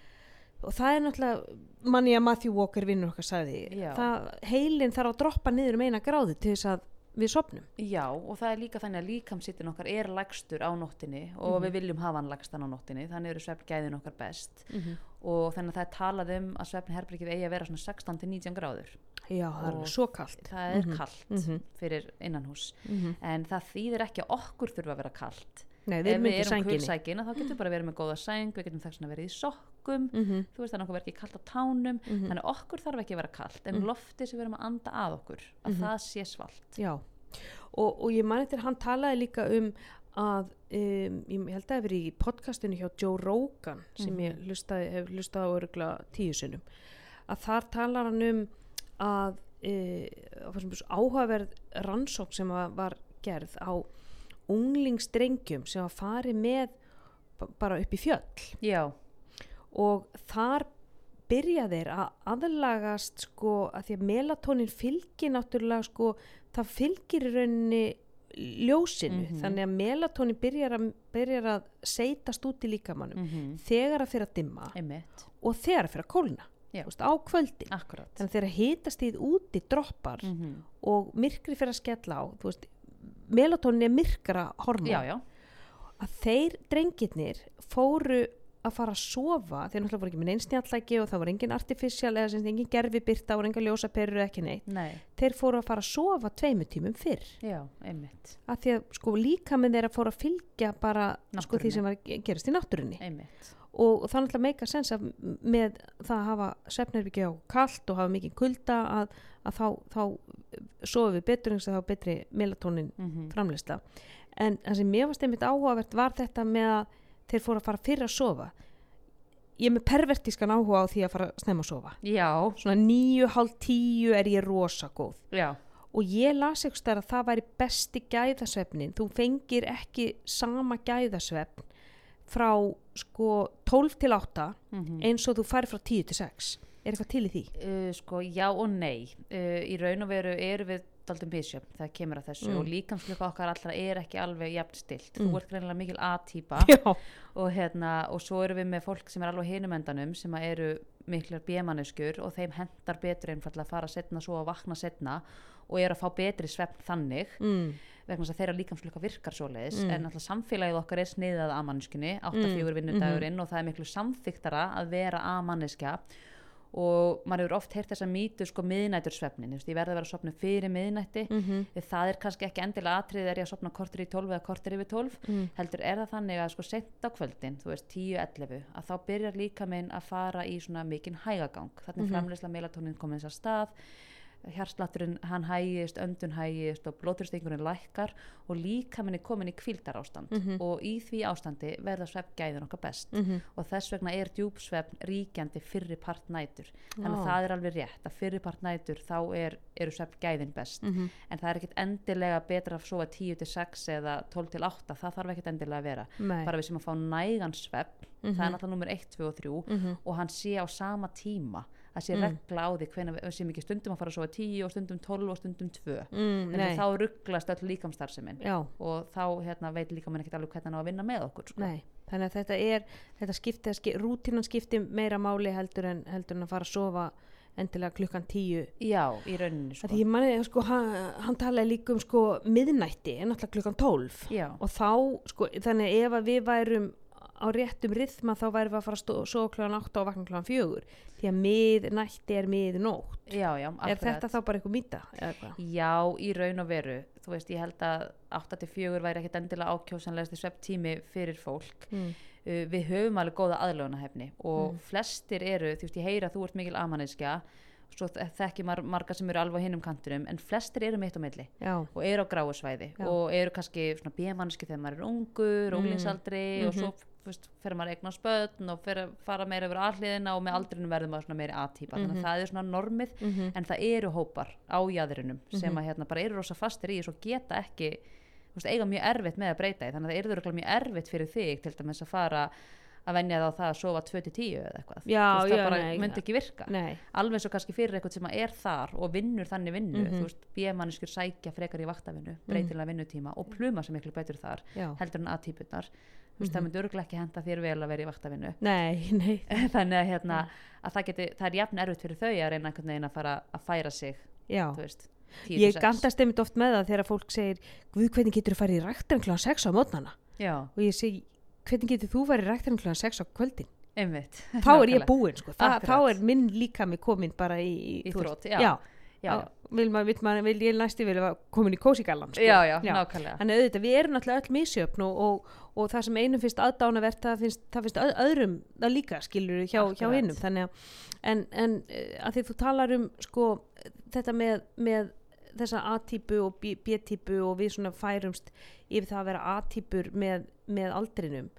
og það er náttúrulega manni að Matthew Walker vinnur okkar sagði það, heilin þarf að droppa niður um eina gráðu til þess að við sopnum Já, og það er líka þannig að líkamsittin okkar er lægstur á nóttinni og Mhm. við viljum hafa hann lægstan á nóttinni, þannig eru svefngæðin okkar best Mhm. og þannig að það er talað um að svefnherbergið eigi að vera svona 16-19 gráður. já, það er Og svo kalt Það er Mhm. kallt Mhm. fyrir innanhús, Mhm. en það þýðir ekki að okkur þurfa að vera kallt. Nei, við Ef erum við undir erum sænginni þá getum við bara verið með góða sæng, við getum þess að verið í sokkum, Mhm. þú veist þannig að okkur verður ekki kallt á tánum, Mhm. þannig að okkur þarf ekki að vera kallt, en Mhm. loftið sem við erum að anda að okkur, að Mhm. það sé svalt. Já, og, og ég mani til hann talaði líka um að um, ég held að það hefur í podcastinu hjá Joe Rogan sem ég Mhm. hlustaði, hef hlustað á örugla tíu sinnum að þar talar hann um að e, áhugaverð rannsók sem var gerð á unglingsdrengjum sem var farið með ba- bara upp í fjöll. Já, og þar byrja þeir að aðlagast sko að því að melatonin fylgir náttúrulega sko það fylgir í rauninni ljósinu. Mhm. þannig að melatonin byrjar að, byrjar að seitast út í líkamannum mm þegar að fyrir að dimma einmitt, og þegar að fyrir að kólna veist, á kvöldin. Akkurat. þannig að þegar hitast í úti droppar Mm og myrkri fyrir að skella á þú veist, melatonin er myrkra hormón. Já, já, að þeir drengirnir fóru að fara að sofa þeir náttúrulega voru ekki með neinsnjallæki og það voru engin artificial eða sem sagt engin gerfi byrta og enga ljósaperur ekki neitt. Nei, þeir fóru að fara að sofa tveimu tímum fyrr. Já, að því að sko líka með þeirra fóru að fylgja bara sko því sem var gerast í náttúrunni. Einmitt. og það er náttúrulega meika sens að með það að hafa svefnherbyggja á kalt og hafa mikið kulda að, að þá, þá sofum við betur eins og þá betri melatonin Mm framleysla en það sem mér varst einmitt áhugavert var þetta með að þeir fóru að fara fyrir að sofa. Ég er með pervertískan áhuga á því að fara að snemma að sofa. Já, svona nýju, hálf tíu er ég rosa góð. Já, og ég las eitthvað að það væri besti gæðasvefnin þú fengir ekki sama gæðasvefn frá sko 12 til 8 mm eins og þú færi frá 10 til 6 er eitthvað til í því? uh, sko, já og nei. Uh, í raun og veru eru við daldum bísjöfn þegar kemur að þessu Mm. og líkamsluka okkar allra er ekki alveg jafn stilt. Mm. Þú ert greinilega mikil A-típa Já, og, hérna, og svo erum við með fólk sem er alveg hinum endanum sem eru miklar bjömaneskjur og þeim hendar betur einfallega að fara setna svo að vakna setna og eru að fá betri svefn þannig mm, vegna þess að þeirra líkamsluka virkar svoleiðis Mm. en alltaf samfélagið okkar er sniðað að manneskunni 8-4 Mm, vinnudagurinn og það er miklu samþyktara að vera að manneskja og maður hefur oft heyrt þess að mýtu sko miðnætursvefnin, ég verði að vera að sopna fyrir miðnætti, mm það er kannski ekki endilega atrið er ég að sopna kortir í 12 eða kortir yfir 12, mm, heldur er það þannig að sko sent á kvöldin, þú veist 10-11 að þá byrjar líka minn að fara í svona mikinn hægagang, þannig mm framleysla melatonin komið þess að stað hjartslátturinn hann hægist, öndun hægist og blóðurstingurinn lækkar og líka minn er komin í kvíldar ástand Mhm. og í því ástandi verða svefngæðin okkar best mm og þess vegna er djúpsvefn ríkjandi fyrri part nætur þannig að það er alveg rétt að fyrri part nætur þá er, eru svefngæðin best mm en það er ekkit endilega betra að sofa 10 til 6 eða 12 til 8 það þarf ekkit endilega að vera Nei. bara við sem að fá nægan svepp Mhm. það er náttúrulega nummer 1, 2 og 3 Mhm. og hann sé á sama tíma að sé Mm. regla á því hvenær við séum ekki stundum að fara að sofa 10 og stundum 12 og stundum 2 mm, en þá rugglast öll líkamstarfsemin já, og þá hérna, veit líka mann ekkert alveg hvernig hann á að vinna með okkur sko. nei þannig að þetta er, þetta skipti, ski, rútínan skipti meira máli heldur en, heldur en að fara að sofa endilega klukkan tíu. Já, í rauninni sko. Ég manni, sko, hann, hann talaði líka um sko miðnætti, en náttúrulega klukkan 12 já, og þá, sko, þannig ef við værum á réttum rithma þá værum við að fara að sofa klukkan 8 og vakna klukkan 4 því að miðnætti er miðnótt já, já er þetta þá bara eitthvað mýta? Já, í raun og veru þú veist, ég held að 8-4 væri ekkit endilega ákjósanlegasti svepp tími fyrir fólk Mm. uh, við höfum alveg góða aðlögunahefni og Mm. flestir eru, þú veist, ég heyra að þú ert mikil amanniðskja svo þe- þekki maður marga sem eru alveg á hinum kantinum en flestir eru mitt á milli Já, og eru á gráu svæði Já. og eru kannski svona bímanniski þegar maður er ungur, Mm. unglingsaldri og Mhm. svo fer maður að eigna spötn og fer að fara meira yfir aðliðina og með aldrinum verður maður svona meiri aðtípa þannig Mhm. að það er svona normið mm en það eru hópar á jæðrinum sem Mhm. að hérna bara eru rosa fastir í og geta ekki veist, eiga mjög erfitt með að breyta því. Þannig að það eru örugglega mjög erfitt fyrir þig til dæmis að fara að venja þá það að sofa 2-10 eða eitthvað. Já, veist, já, það bara myndi ekki virka. Nei, alveg svo kannski fyrir eitthvað sem er þar og vinnur þannig vinnu, Mhm. þú veist, bímanniskur sækja frekar í vaktavinnu, breytilega vinnutíma og pluma sem miklu betur þar, heldur en aðtípunar veist, Mhm. það myndi örgulega ekki henda þér vel að vera í nei, þannig að hérna, að það geti það er jafn erfitt fyrir þau að reyna einhvern veginn að fara að færa sig veist, 10 ég til 6. gandast einmitt oft með það þegar fólk segir hvernig getur þú farið í ræktarinn kl. 6 á mótnana Já, og ég segi, hvernig getur þú farið í ræktarinn kl. 6 á kvöldin einmitt. þá er ég Nákvæmlega. búin, sko. Þá er minn líka mig komin bara í, Í þú þrótt, já. já, Já, já, Vil, maður, vil, maður, vil ég næsti vilja komin í kósigallan sko. já, já, nákvæmlega. Þannig auðvitað, við erum náttúrulega öll misjöfn og, og, og það sem einum finnst aðdánavert, það finnst, það finnst öð- öðrum það líka skilur hjá, hjá hinnum. Þannig að, en, en eh, að því þú talar um, sko, þetta með, með þessa A-típu og B-típu og við svona færumst yfir það að vera A-típur með, með aldrinum.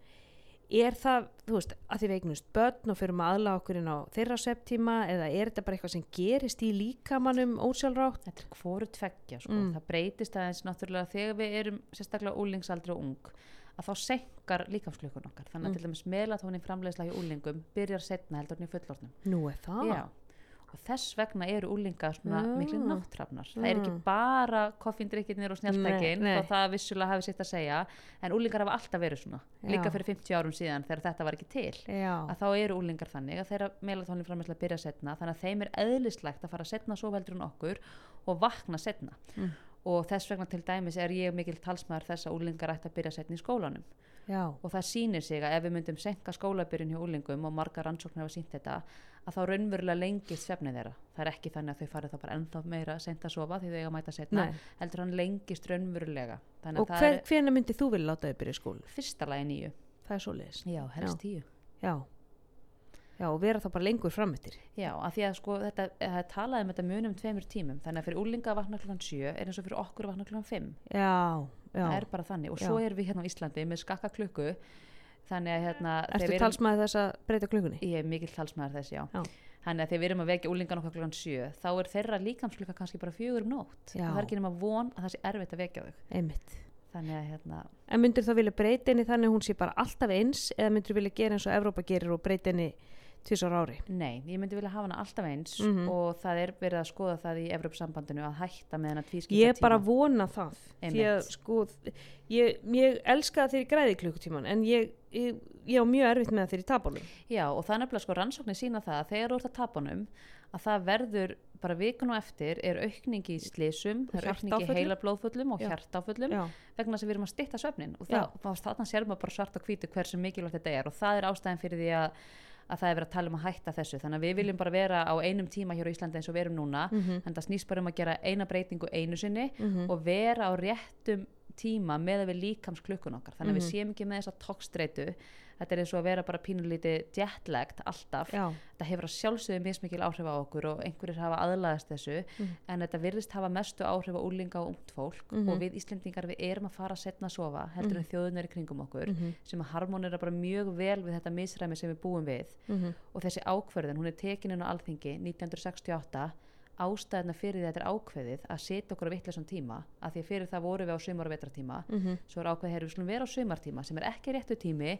Er það, þú veist, að því við eignumst börn og fyrir maður aðla okkur inn á þeirra septíma eða er þetta bara eitthvað sem gerist í líkamannum ósjálfrátt? Þetta er hvoru tveggja, sko. Mm. Það breytist aðeins náttúrulega þegar við erum sérstaklega úlingsaldri og ung að þá senkar líkamsklukun okkar. Þannig að Mm. til dæmis melatónin framleiðsla hjá úlingum byrjar setna heldur en í fullorðnum. Nú er það. Já. Og þess vegna eru úlingar svona Já. miklu náttrafnar. Það er ekki Mm. bara koffindrykkirnir og snjáltækin og það vissulega hafi sitt að segja en úlingar hafa alltaf verið svona. Líka Já. fyrir 50 árum síðan þegar þetta var ekki til. Já. að þá eru úlingar þannig að þeirra melatónin framleiðsla byrja setna þannig að þeim er eðlislegt að fara setna svo veldur en okkur og vakna setna Mm. og þess vegna til dæmis er ég mikil talsmaður þess að úlingar ætti að byrja setna í skólanum Já. og það sýnir sig að ef við myndum senka skólabyrjun hjá úlingum og margar rannsóknir hafa sínt þetta að þá raunverulega lengist svefnið þeirra það er ekki þannig að þau farið þá bara ennþá meira sent að sofa því þau eiga mæta setna Nei. heldur hann lengist raunverulega þannig Og hver, er hvernig myndið þú vilja láta þau byrja í skólu? fyrsta lagi nýju Það er svo leiðis. já, helst tíu Já. Já, og vera það bara lengur framöttir. Já, af því að sko þetta, það er talað um þetta munum tveimur tímum, þannig að fyrir úlinga vakna klukkan 7 er eins og fyrir okkur vakna klukkan 5 Já, já. það er bara þannig og svo Já. erum við hérna á Íslandi með skakka klukku þannig að hérna við erum- talsmaður þess að breyta klukkunni? ég er mikill talsmaður þess, já. Já. þannig að þegar við erum að vekja úlingan okkar klukkan 7 þá er þeirra líkamsklukka kannski bara fjögur um nótt og það er ekki nema von að það sé erfitt að vekja þau Einmitt. þannig að hérna, En myndir þá vilja breyta henni þannig að hún sé bara alltaf eins eða myndir vilja gera eins og Evrópa gerir og breyta henni tvisar ári? nei, ég myndi vilja hafa hana alltaf eins Mhm. og það er verið að skoða það í Evropasambandinu að hætta með hana tvískipta Ég bara vona það. Því að sko, ég, ég elska ég græði klukkutíman en ég, ég, ég á mjög erfitt með það þegar ég tap honum. Já og það er nefnilega sko rannsóknir sína það að þegar þú ert að það verður bara vikun og eftir er aukning í slísum, það er aukning í heila blóðfullum og hjartáfullum vegna að við erum að stytta svefnin og það, þarna sér maður bara svart og hvítu hversu mikilvægt þetta er og það er ástæðan fyrir því að, að það er verið að tala um að hætta þessu þannig að við viljum bara vera á einum tíma hér á Íslandi eins og við erum núna Mhm. en það snýst bara um að gera eina breytingu einu sinni Mhm. og vera á réttum tíma með að við líkams klukkun okkar þannig að við Mhm. séum ekki með þessa tókstreitu þetta er eins og að vera bara pínulítið jetlegt alltaf Já. þetta hefur að sjálfsögðu mismikil áhrif á okkur og einhverjir hafa aðlaðast þessu Mhm. en þetta virðist hafa mestu áhrif á úlinga og ungt fólk Mhm. og við Íslendingar við erum að fara setna að sofa heldur en þjóðunar í kringum okkur Mhm. sem að harmonera bara mjög vel við þetta misræmi sem við búum við Mhm. og þessi ákverðin, hún er tekin inn á alþingi 1968 ástæðina fyrir að þetta er ákveðið að setja okkur á vittlesan tíma að því að fyrir það voru við á sumar og vetratíma Mhm. svo er ákveðið, heyrðu, við skulum vera á sumartíma sem er ekki réttu tími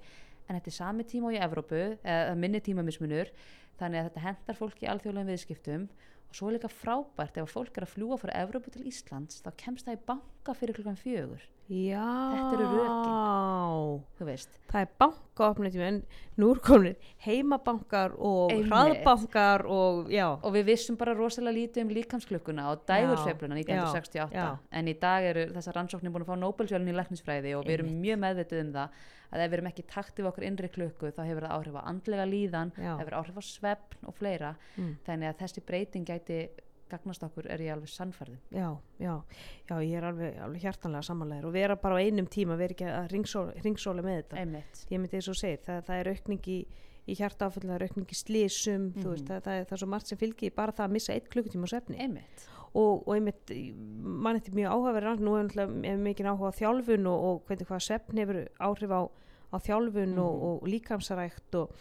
en þetta er sami tíma og í Evrópu eða minni tímamismunur þannig að þetta hendar fólki í alþjóðlegum viðskiptum. Og svo er líka frábært ef fólk er að fljúa frá Evrópu til Íslands þá kemst það í banka fyrir klukkan fjögur Já. Þetta eru rökin. þú veist, Það er bankaopnættími en nú er komin heimabankar og Einmitt. hraðbankar og já. og við vissum bara rosalega lítið um líkamsklukkuna og dægursveifluna Já, 1968 já. en í dag eru þessar rannsóknir búin að fá Nobelsjölun í læknisfræði og við erum mjög meðvituð um það að ef við erum ekki í takti við okkur innri klukku þá hefur það áhrif á andlega líðan Já. það hefur áhrif á svefn og fleira Mm. þannig að þessi breyting gæti gagnast okkur er ég alveg sannfærði Já, já, já, ég er alveg, alveg hjartanlega samanlegar og vera bara á einum tíma, vera ekki að ringsóla, ringsóla með þetta. einmitt Ég myndi þess að segja, það, það er aukning í, í hjartaáföll, það er aukning í slísum, þú veist, Mhm. það, það, er, það er svo margt sem fylgir bara það að missa eitt klukkutíma á svefni. einmitt, Og, og einmitt, mann eftir mjög áhugaverð, nú er mikið áhuga á þjálfun og, og hvernig hvað svefn hefur áhrif á, á þjálfun og, Mhm. og líkamsarækt og,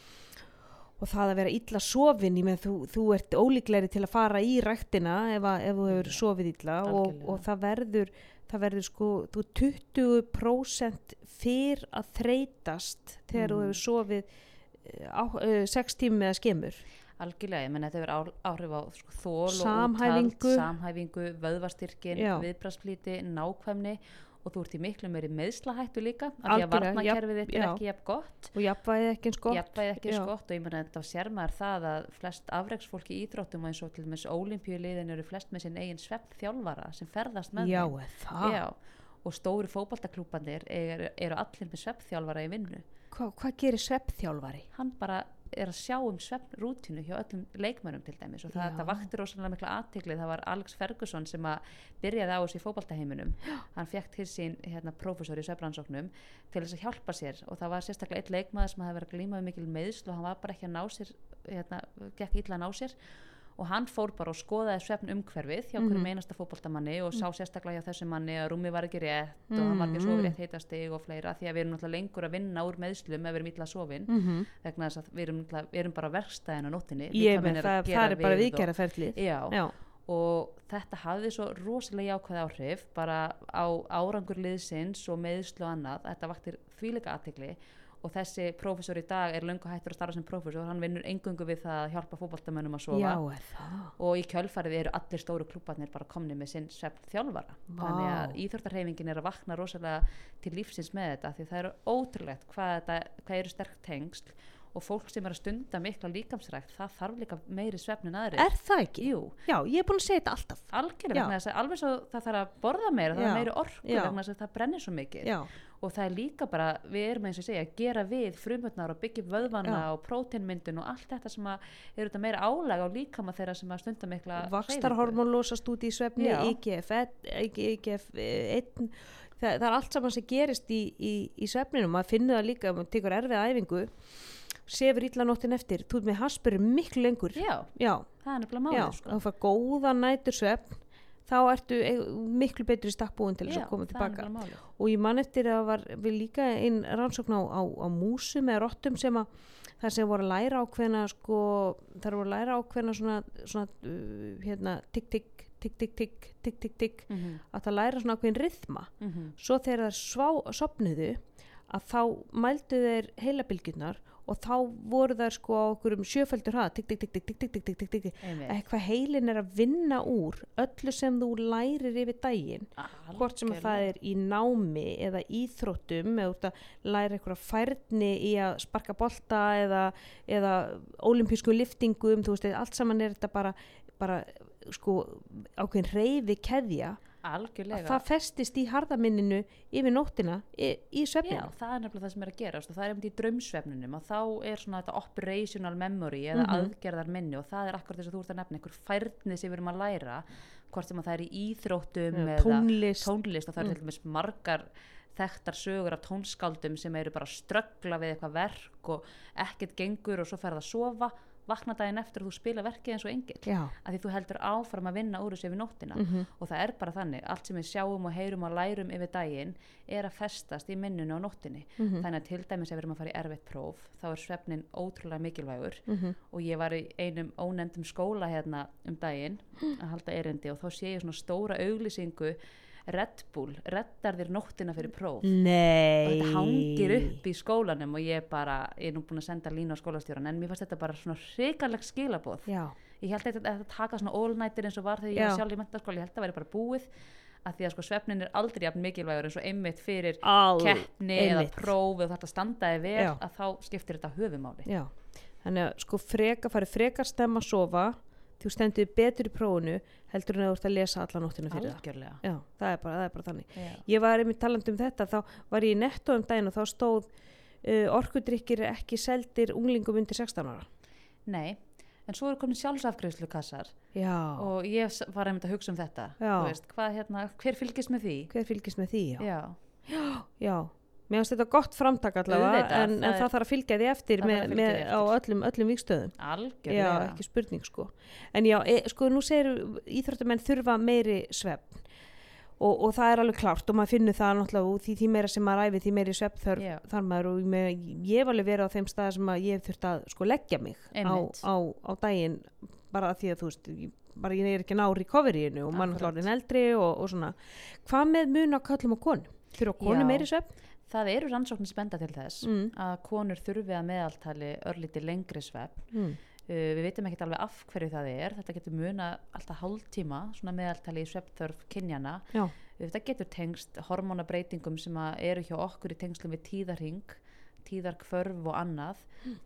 og það að vera illa sofin, ég með þú, þú ert ólíklegri til að fara í ræktina ef, að, ef þú hefur sofið illa og, og það verður, það verður sko, þú 20% fyrr að þreytast þegar þú Mhm. hefur sofið eh, á, uh, sex tími eða skemur. algjörlega, ég menn þetta hefur á- áhrif á sko, þól og úthald samhæfingu, vöðvastyrkin Já. viðbrastflýti, nákvæmni og þú ert í miklu meiri meðslahættu líka af því að varnakerfið þitt er ekki jafn gott. Og jafnvægið ekki eins gott. Ekki eins gott og ég meina þetta sér maður það að flest afreiksfólk í íþróttum og eins og til dæmis ólimpíuliðin eru flest með sinn eigin sveppþjálfara sem ferðast með já, Já, og stóri fótboltaklúbanir eru, eru allir með sveppþjálfara í vinnu. Hva, hvað gerir sveppþjálfari? hann bara er að sjá um sveppnrútinu hjá öllum leikmönnum til dæmis og það, það vakti rosalega mikla aðtikli það var Alex Ferguson sem að byrjaði á þessu í fótboltaheiminum. Hann fekk til sín hérna, prófessor í sveppransóknum til þess að hjálpa sér og það var sérstaklega eitt leikmaður sem hafði verið að glíma við mikil meðsl og hann var bara ekki að ná sér hérna, gekk illa að ná sér og hann fór bara og skoðaði svefn umhverfið hjá hverjum Mhm. einasta fótboltamanni og sá sérstaklega hjá þessum manni að rúmi var ekki rétt og hann var ekki að sofa Mhm. rétt heitastig og fleira því að við erum náttúrulega lengur að vinna úr meðslum ef við erum illa sofin. Mm -hmm. vegna þess að við erum, við erum bara verkstæðin á nóttinni ég er að það, það er bara og- viðgerðaferðlið já, já, og þetta hafði svo rosalega jákvæð áhrif bara á árangur liðsins og meðslu og annað. Þetta vaktir þvíleika aðtikli og þessi prófessor í dag er löngu hættur að starfa sem prófessor. Hann vinnur engungu við það að hjálpa fótboltamönnum að sofa. Já, og í kjölfarið eru allir stóru klubbarnir bara komni með sinn svefn þjálfara. Vá. þannig að íþróttarheifingin er að vakna rosalega til lífsins með þetta því það eru ótrúlegt hvað, þetta, hvað eru sterk tengsl og fólk sem er að stunda mikla líkamsrækt það þarf líka meiri svefnin aðri er það ekki? Jú, já, ég er búin að segja þetta alltaf. Algjörlega alveg svo það þarf að borða meira, það Já. er meiri orku það brennir svo mikið. Já, og það er líka bara, við erum eins og segja að gera við frumötnar og byggja vöðvana Já. og próteinmyndun og allt þetta sem að eru þetta meira álag á líkama þeirra sem að stunda mikla vakstarhormón losast út í svefni Já. IGF 1 það, það er allt saman sem gerist í, í, í svefninu, maður finnur það líka maður tekur erfið æfingu sefur illa nóttin eftir, ert með haspur miklu lengur. Já, já, það er nefnilega já, málið sko. þá fær góða nætur svefn þá ertu e, miklu betri stakkbúin til þess að koma tilbaka og ég man eftir að var við líka einn rannsókn á, á, á músum eða róttum sem að þar sem voru að læra ákveðna sko, þar voru að læra ákveðna svona, svona uh, hérna tikk-tikk tikk-tikk-tikk, tikk-tikk-tikk mm -hmm. að það læra svona ákveðin rithma mm -hmm. svo þegar það svá sopniðu að þá mældu þeir heilabilgjurnar og þá voru þær sko á okkur um sjöfældur hraða tikk tikk tikk tikk tikk tikk tikk tikk eitthvað heilin er að vinna úr öllu sem þú lærir yfir daginn hvort sem að það er í námi eða íþróttum eða út að læra eitthvað færni í að sparka bolta eða, eða olimpísku liftingum, þú veist, allt saman er þetta bara, bara sko ákveðin reyfi keðja að algjörlega það festist í harðaminninu yfir nóttina í, í Já, svefninu það er nefnilega það sem er að gerast og það er einmitt í draumsvefnunum og þá er svona þetta operational memory eða Mhm. aðgerðar minni og það er akkur þess að þú ert að nefna einhver færni sem við erum að læra hvort sem að það er í íþróttum Já, eða tónlist. tónlist og það Mm. er til dæmis margar þekktar sögur af tónskáldum sem eru bara að ströggla við eitthvað verk og ekkert gengur og svo fer það að sofa vakna daginn eftir og þú spila verkið eins og engil já, að því þú heldur áfram að vinna úr þessu yfir nóttina Mhm. og það er bara þannig, allt sem við sjáum og heyrum og lærum yfir daginn er að festast í minnunu á nóttinni Mhm. þannig að til dæmis ef við erum að fara í erfitt próf þá er svefnin ótrúlega mikilvægur Mhm. og ég var í einum ónefndum skóla hérna um daginn að halda erindi og þá sé ég svona stóra auglýsingu Red Bull, reddar þér nóttina fyrir próf. Nei. Og þetta hangir upp í skólanum og ég bara, ég er nú búin að senda línu á skólastjóran en mér fannst þetta bara svona hrikalegt skilaboð. Já, ég held að þetta taka svona all-nighter eins og var þegar ég var sjálf í mentaskóla, ég held að það væri bara búið að því að sko svefnin er aldrei jafn mikilvægur eins og einmitt fyrir Al, keppni eða einmitt. próf eða þetta standaði vel Já. að þá skiptir þetta höfumáli. Já. Þannig að sko freka, fari frekar stemma að sofa þú stendur betur í prófunu heldur en þú ert að lesa alla nóttina fyrir það. Algjörlega. Já, það er bara, það er bara þannig. Já. ég var einmitt talandi um þetta þá var ég í netto um daginn og þá stóð uh, orkudrykkir ekki seldir unglingum undir 16 ára. Nei, en svo eru komin sjálfsafgreðslu kassar já, og ég var einmitt að hugsa um þetta veist, hvað, hérna, hver fylgist með því? hver fylgist með því já, Já, já. Mér finnst þetta gott framtak allavega en, en það þarf að fylgja því eftir með, fylgja með, því á eftir. öllum, öllum vikstöðum já, algjörlega ekki spurning sko. En já, e, sko nú segir íþróttamenn þurfa meiri svefn. Og, og það er alveg klárt og maður finnur það náttúrulega og því, því meira sem maður æfi því meiri svefn þarf Já. þar maður og með, ég hef alveg verið á þeim stað sem ég hef þurft að sko leggja mig á, á, á daginn bara því að þú veist ég- bara ég er ekki að ná recoveryinu og maður er orðinn eldri og, og svona. Hvað með mun á kallum og konum? Þurfa konum Já. meiri svefn Það eru rannsóknir spenda til þess mm. að konur þurfi að meðaltali örlítið lengri svefn. Mm. við veitum ekkert alveg af hverju það er. Þetta getur muna alltaf hálftíma svona meðaltali í sveppþörf kynjana já, þetta getur tengst hormónabreitingum sem eru hjá okkur í tengslum við tíðarhing tíðarkvörf og annað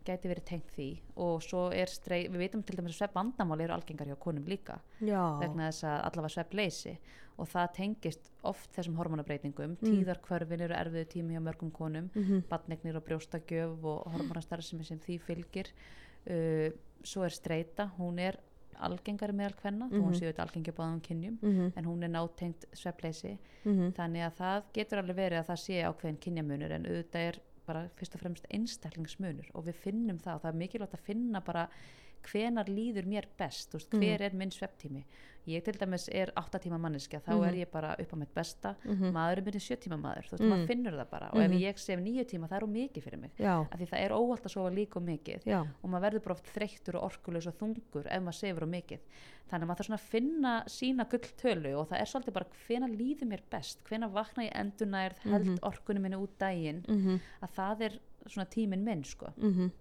gæti verið tengt því. Og svo er strey, við veitum til dæmis að svepp vandamál eru algengar hjá konum líka já, vegna þess að allavega svepp leysi og það tengist oft þessum hormónabreitingum Mm. tíðarkvörfin eru erfiðu tími hjá mörgum konum mhm, badnegnir og brjóstagjöf og hormonastarfsemi sem því fylgir. Uh, svo er streyta, hún er algengari meðal kvenna, þó hún Mhm. séu þetta algengi á báðum kynjum, mhm, en hún er nátengt sveppleysi, mhm, þannig að það getur alveg verið að það sé ákveðin kynjamunur en auðvitað er bara fyrst og fremst einstaklingsmunur og við finnum það og það er mikilvægt að finna bara hvenar líður mér best, veist, Mhm. hver er minn svepptími ég til dæmis er 8 tíma manneskja þá Mhm. er ég bara upp á mitt besta. Mhm, maðurinn minn er 7 tíma maður, þú veist, Mm. maður finnur það bara. Og ef Mhm. ég sef 9 tíma það er of mikið fyrir mig. Já, af því það er óvalt að sofa líka og mikið. Já, og maður verður bara oft þreyttur og orkulegs og þungur ef maður sefur og mikið. Þannig að maður þarf svona að finna sína gulltölu og það er svolítið bara hvena líður mér best? Hvena vakna ég endurnærð held Mhm. orkunum minni út mhm, að það er svona tíminn minn sko. Mhm,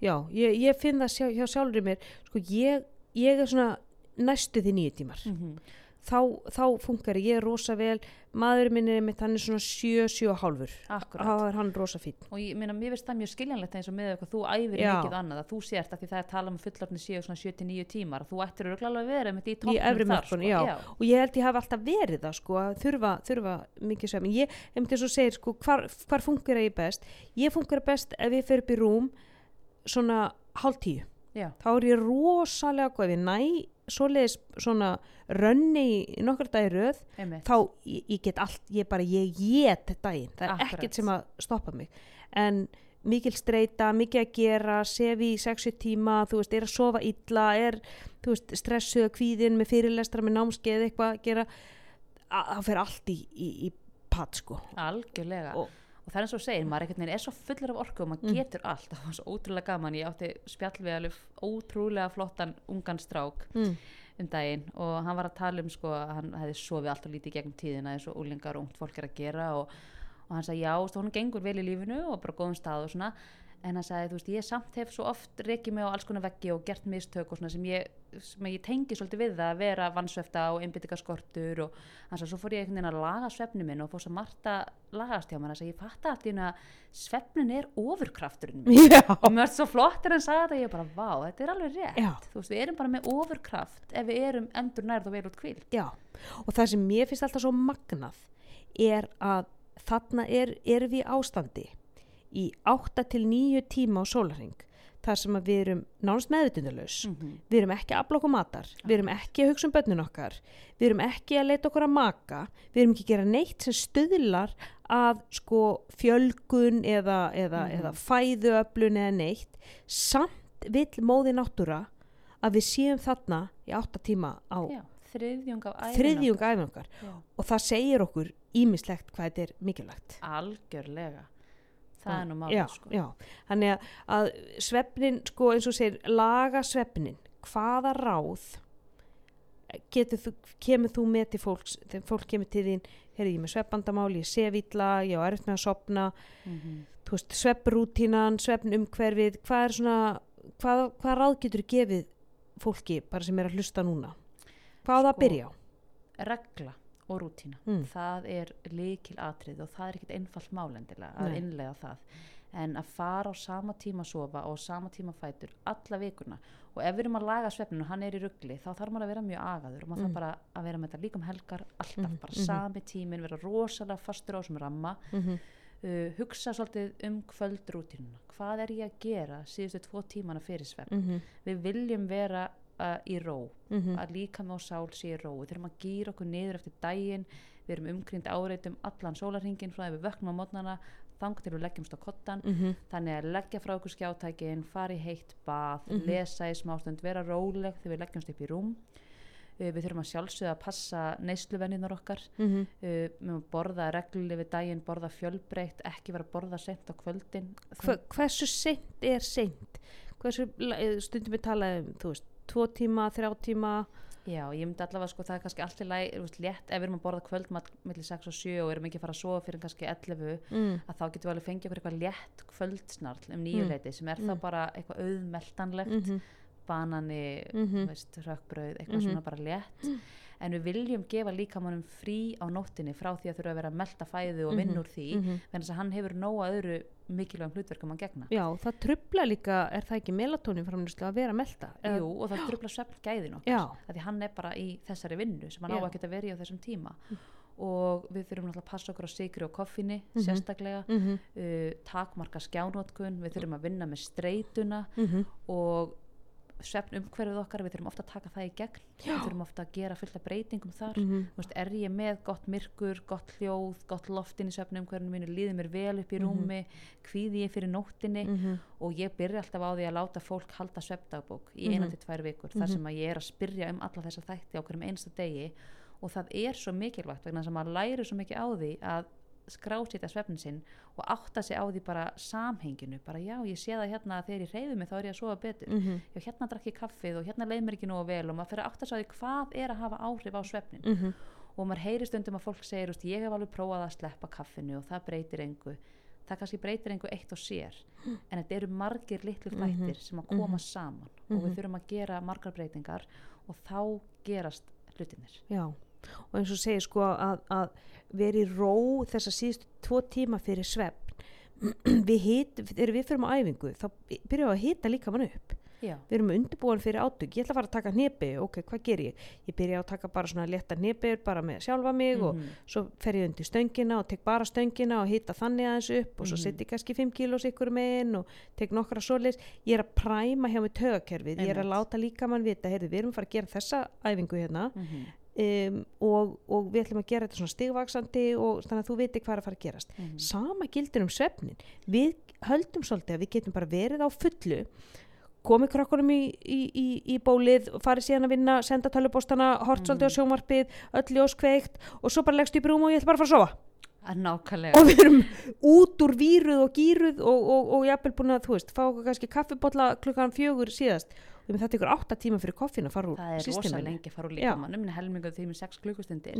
já, ég, ég finn það sjá, hjá sjálfur í mér, sko, ég, ég er svona næstu því nýju tímar. mm Þá, þá funkar ég, rosa vel, maðurinn minn er mitt, hann er svona sjö, sjö og hálfur. akkurat Þá er hann rosa fín. og ég meina mér finnst það mjög skiljanlegt eins og með eitthvað þú æfir Já. mikið annað að þú sért að því það er talað um fullorðni séu svona 7-9 tímar þú ættir alveg að vera með því toppnum þar sko. já. Og ég held ég hafi alltaf verið það, sko, að þurfa, þurfa mikið svefn. Ég, einmitt eins og segir, sko, hvar, hvar funkar ég best? Ég funkar best ef ég fer upp í rúm svona hálf tíu. já, þá er ég rosalega góð ef ég næ svoleiðis svona rönni í nokkur dagi röð einmitt. þá ég, ég get allt, ég bara ég get daginn, það er Akkurat. ekkert sem að stoppa mig. En mikil streyta, mikið að gera sef í 60 tíma, þú veist, er að sofa illa, er, þú veist, stressuð kvíðin með fyrirlestra, með námskeið eitthvað að gera, að- það fer allt í, í, í patt, sko. Algjörlega. Og- og það er eins og segir, maður einhvern veginn er svo fullur af orku og maður Mm. getur allt, það var svo ótrúlega gaman ég átti spjall við alveg ótrúlega flottan ungan strák mm. um daginn og hann var að tala um sko að hann hefði sofið allt og lítið gegnum tíðina og úlingar og ungt fólk er að gera og, og hann sagði já, hún gengur vel í lífinu og bara góðum stað og svona en hann sagði, þú veist, ég samt hef svo oft reikið mig á alls konar veggi og gert mistök og svona sem ég, sem ég tengi svolítið við það að vera vannsvefta og einbyttingaskortur og hann sagði, svo fór ég einhvern veginn að laga svefni minn og fór svo margt að lagast hjá mér, hann sagði, ég fatta allt í hérna svefnin er ofurkrafturinn minn. Já, og mér var svo flott er hann sagði þetta, ég bara, vá, þetta er alveg rétt. Já. þú veist, við erum bara með ofurkraft ef við erum endur nærð og vel út kvíl já, og það í ástandi í 8 til 9 tíma á sólarring þar sem við erum nánast meðutundalus -hmm. við erum ekki að okkur matar við erum ekki að hugsa um börnin okkar við erum ekki að leita okkur að maka við erum ekki að gera neitt sem stuðlar að sko fjölgun eða, eða, Mhm. eða fæðuöflun eða neitt. Samt vill móði náttúra að við séum þarna í 8 tíma á Já, þriðjung af Já. og það segir okkur ímislegt hvað þetta er mikilvægt. Algjörlega það er nú já, málið sko. já. þannig að, að svefnin sko eins og segir laga svefnin. Hvaða ráð getur þú, kemur þú með til fólks þegar fólk kemur til þín heyrðu ég með svefbandamál, ég sé villa, ég á erfitt með að sopna Mhm. þú veist, svefnrútínan, svefnumhverfið hvað er svona, hvað, hvað ráð getur gefið fólki bara sem er að hlusta núna? Hvað á það að Sko, byrja á? regla og rútína Mm. það er líkil atrið og það er ekkit einfalt málendilega að Nei. innlega það en að fara á sama tíma að sofa og sama tíma fætur alla vikuna og ef við erum að laga svefninu og hann er í ruggli þá þarf maður að vera mjög agaður og maður Mm. þarf bara að vera með þetta líka um helgar alltaf Mhm, bara mhm. sami tímin, vera rosalega fastur á sem ramma mm -hmm. uh, hugsa svolítið um kvöldrútínuna hvað er ég að gera síðustu tvo tímana fyrir svefn Mm -hmm. við viljum vera uh, í ró. Mm að líka með og sál sé í ró. Við þurfum að gýra okkur niður eftir daginn. Við erum umkrynd áreitum allan sólarhingin frá því við vöknum á mótnana þang til við leggjumst á kottan Mhm. þannig að leggja frá okkur skjátækin fara í heitt bað, Mhm. lesa í smástund vera róleg þegar við leggjumst upp í rúm. Uh, við þurfum að sjálfsögða að passa neysluvenninar okkar. Mm uh, við mögum borða regluleg við daginn borða fjölbreytt, ekki vera að borða sent á kvöldin. Hva, hversu seint er seint? Hversu stundum við tala um þú veist, tvo tíma, þrjá tíma Já, ég myndi allavega sko það er kannski allt í læg, létt ef við erum að borða kvöldmat millir 6 og 7 og erum ekki að fara að sofa fyrir kannski 11 mm. að þá getum við alveg fengið okkur eitthvað létt kvöldsnarl um nýju Mm. sem er Mm. þá bara eitthvað auðmeltanlegt Mm -hmm. banani, Mhm. þú veist, rökkbrauð, eitthvað Mhm. svona bara létt. En við viljum gefa líkamannum frí á nóttinni frá því að þurfa að vera að melta fæðu og Mhm. úr því, Mhm. þannig að hann hefur nóga öðru mikilvægum hlutverkum að gegna. Já, það trubla líka, er það ekki melatonin framlýslu að vera að melta? Eða- Jú, og það trubla svefn gæðin okkar. Að því hann er bara í þessari vinnu sem hann á Já. að geta verið á þessum tíma og við þurfum náttúrulega að passa okkur á sigri og koffinni Mhm. sérstaklega mhm, uh, takmarka skjánótkun við þurfum að vinna með streytuna mhm, og svefn umhverfið okkar við þurfum ofta að taka það í gegn Já. við þurfum ofta að gera fullt af breytingum þar mhm, Þú veist, er ég með gott myrkur, gott hljóð gott loftin í svefnum umhverfinu mínu líður mér vel upp í Mhm. rúmi kvíði ég fyrir nóttinni mhm, og ég byrja alltaf á því að láta fólk halda svefndagbók í Mhm. eina til tvær vikur þar Mhm. sem að ég er að spyrja um alla þessa þætti á hverjum einsta degi og það er svo mikilvægt vegna sem maður læri svo mikið á því að skrásita svefnin sinn og átta sig á því bara samhenginu bara já ég sé það hérna að þegar ég reyði mig þá er ég að sofa betur. Mhm, já hérna drakk ég kaffið og hérna leið mér ekki nógu vel og maður fyrir að átta sig á því hvað er að hafa áhrif á svefnin mhm, og maður heyri stundum að fólk segir "Úst, ég hef alveg prófað að sleppa kaffinu og það breytir engu. Það kannski breytir engu eitt og sér en þetta eru margir litlu Mhm, þættir sem að koma mhm. saman og við Mhm. þurfum að gera margar breytingar og þá gerast hlutinir já. Og eins og segir sko að, að vera í ró þessa síðustu tvo tíma fyrir svefn. við hit, þegar við fyrir á æfingu, þá byrjum við að hita líka mann upp. já, við erum undirbúin fyrir átök, ég ætla að fara að taka hnepi ok, hvað ger ég? Ég byrja að taka bara svona létta hnepir bara með sjálfa mig og Mhm. svo fer ég undir stöngina og tek bara stöngina og hita þannig aðeins upp og svo Mhm. setja ég kannski 5 kílós ykkur meginn og tek nokkra svoleiðis ég er að præma hjá mig tögakerfið ég er að láta líka mann vita, heyrðu, við erum að fara að gera þessa æfingu hérna Mhm. Um, og, og við ætlum að gera þetta svona stigvaksandi og þannig að þú viti hvað er að fara að gerast. Mhm. sama gildir um svefnin. Við höldum svolítið að við getum bara verið á fullu komið krakkunum í, í, í, í bólið farið síðan að vinna, senda tölubóstana hort svolítið á sjónvarpið, öll ljós kveikt og svo bara leggst í brúm og ég ætla bara að fara að sofa. Og við erum út úr víruð og gýruð og, og, og jafnvel búin að, þú veist, fá okkur kannski kaffibotla klukkan fjögur síðast og þetta ykkur átta tíma fyrir koffin að fara úr það er rosa lengi að fara úr líkamannum en helmingu því með 6 klukkustundir.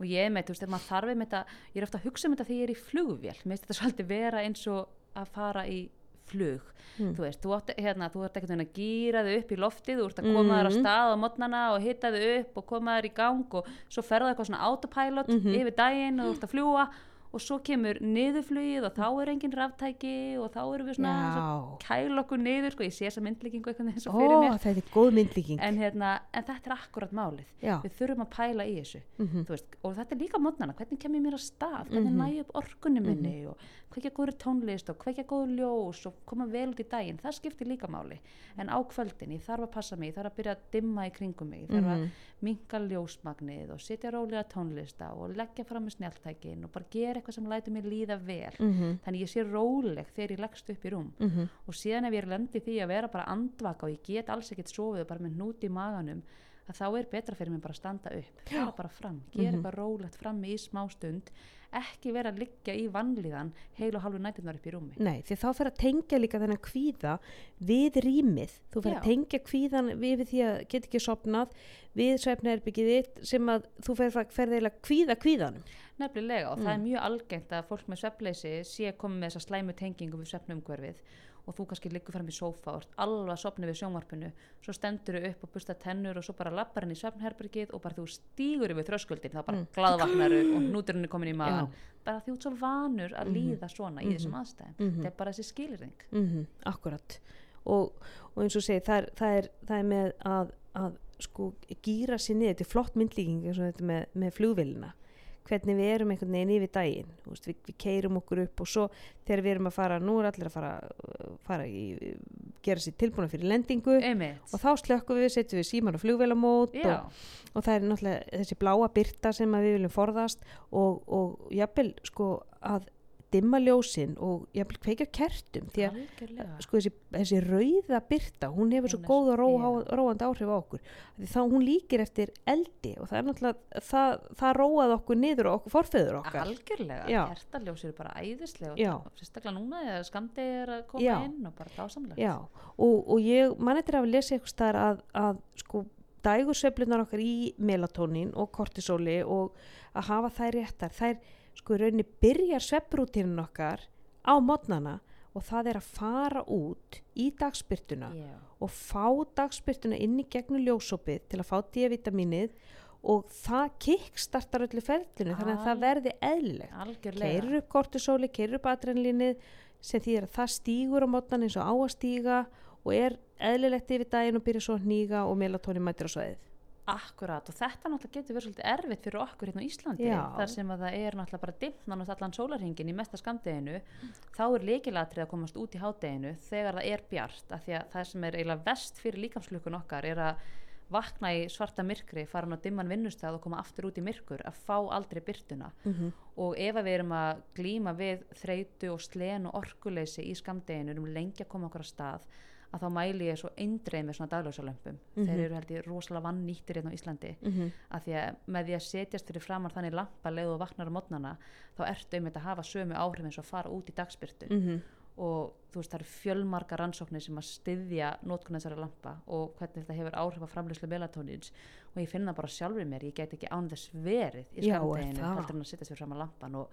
Og ég er með, þú veist, maður þarf einmitt að ég er ofta að hugsa um þetta þegar ég er í flugvél. Mér finnst þetta svolítið vera eins og að fara í flug. Mm. þú veist, þú, átt, hérna, þú ert ekkert að gýra þau upp í loftið, þú ert að koma þér á Mhm. stað á modnana og hitta þau upp og koma þér í gang og svo ferða eitthvað svona autopilot Mhm. yfir daginn og þú ert að fljúa og svo kemur niðurflugið og þá er engin ráftæki og þá erum við svona svo kæl okkur niður, sko, ég sé þessa myndlíkingu eitthvað eins og Ó, fyrir mér. þetta er góð myndlíking. En, hérna, en þetta er akkurat málið. Já, við þurfum að pæla í þessu mhm, Þú veist, og þetta er líka mótnana, hvernig kem ég mér að stað? Hvernig Mhm. næ ég upp orkunni minni og hvernig góður tónlist og hvernig góður ljós og koma vel út í daginn, það skiptir líka máli. En á kvöldin, ég þarf að passa mig ég þarf að byrja að dimma í kringum mig ég þarf mhm, að minka ljósmagnið og setja rólega tónlista og leggja fram með snjáltækin og bara gera eitthvað sem lætur mér líða vel. Mhm, þannig ég sé róleg þegar ég leggst upp í rúm. Mhm, og síðan ef ég er lendi því að vera bara andvaka og ég get alls ekkert sofið og bara með hnút í maganum að þá er betra fyrir mig bara að standa upp fara bara fram, gera Mhm. eitthvað rólegt fram í smá stund ekki vera að liggja í vanlíðan heil og halvu nættunar upp í rúmi Nei, því þá fer að tengja líka þennan kvíða við rýmið. Þú fer að tengja kvíðan við því að geta ekki sopnað við svefnherbyggið þitt sem að þú fer, fer eiginlega kvíða kvíðanum. nefnilega og Mm. það er mjög algengt að fólk með svefnleysi sé komið með þessa slæmu tengingu við svefnumhverfið og þú kannski liggur fram í sófa og ert alveg að sopna við sjónvarpinu svo stendur þú upp og busta tennur og svo bara lappar hann í svefnherbergið og bara þú stígur yfir þröskuldin þá bara Mm. mm. glaðvagnaru og hnúturinn er komin í magan Já. bara þú ert svo vanur að Mhm. líða svona í þessum aðstæðum Mhm. þetta er bara þessi skilirring Mm akkurat. Og, og eins og segi, það er, það er, það er með að, að sko gýra sér niður, þetta er flott myndlíking eins og þetta með, með flugvélina hvernig við erum einhvern veginn yfir daginn veist, við, við keirum okkur upp og svo þegar við erum að fara, nú er allir að fara, uh, fara í, gera sér tilbúna fyrir lendingu einmitt. og þá slökkum við, setjum við síman og flugvélamót Já, og, og það er náttúrulega þessi bláa byrta sem við viljum forðast og, og jafnvel sko að dimma ljósin og jafnvel kveikja kertum því að algjörlega. sko þessi, þessi rauða byrta hún hefur svo Hún er góð og ró, svo- róandi áhrif á okkur. Þá hún líkir eftir eldi og það er náttúrulega það, það róað okkur niður og okkur forfeður okkar. Algjörlega, kertaljós eru bara æðislega og sérstaklega núna er að koma Já. inn og bara dásamlega og, og ég man eftir að lesa eitthvað staðar að, að sko dægursveiflunar okkar í melatónin og kortisóli og að hafa þær réttar þær sko rauninni byrjar svepprútinin okkar á modnana og það er að fara út í dagspyrtuna Já. og fá dagspyrtuna inn í gegnum ljósopið til að fá D-vitaminið og það kickstartar öllu ferlinu þannig að það verði eðlilegt. Keirir upp kortisóli, keirir upp adrenalínið sem þýðir að það stígur á mótnan eins og á að stíga og er eðlilegt yfir daginn og byrja svo að hníga og melatóni mætir á svæðið Akkurat og þetta náttúrulega getur verið svolítið erfitt fyrir okkur hérna á Íslandi Já. þar sem að það er náttúrulega bara dimmt nánast allan sólarhingin í mesta skamdeginu þá er leikilatrið að komast út í hádeginu þegar það er bjart af því að það sem er eiginlega vest fyrir líkamslukkun okkar er að vakna í svarta myrkri, fara á dimman vinnustæð og koma aftur út í myrkur, að fá aldrei byrtuna mm -hmm. og ef að við erum að glíma við þreytu og slen og orkuleysi í skamdeginu, erum lengi að koma okkur að stað að þá mæli ég svo eindreið með svona dagljósalömpum Mhm. þeir eru held ég rosalega vann nýttir hérna á Íslandi. Að því að með því að setjast fyrir framar þannig lampa leið og vaknar á mótnana þá ertu um þetta að hafa sömu áhrif eins og fara út í dagspyrtu Mhm. og þú veist það eru fjölmarga rannsóknir sem að styðja nótkun þessara lampa og hvernig þetta hefur áhrif á framlýslu melatónins og ég finn það bara sjálfur mér ég get ekki án þess verið í skamdeginu heldur en að setja sér fram að lampan og,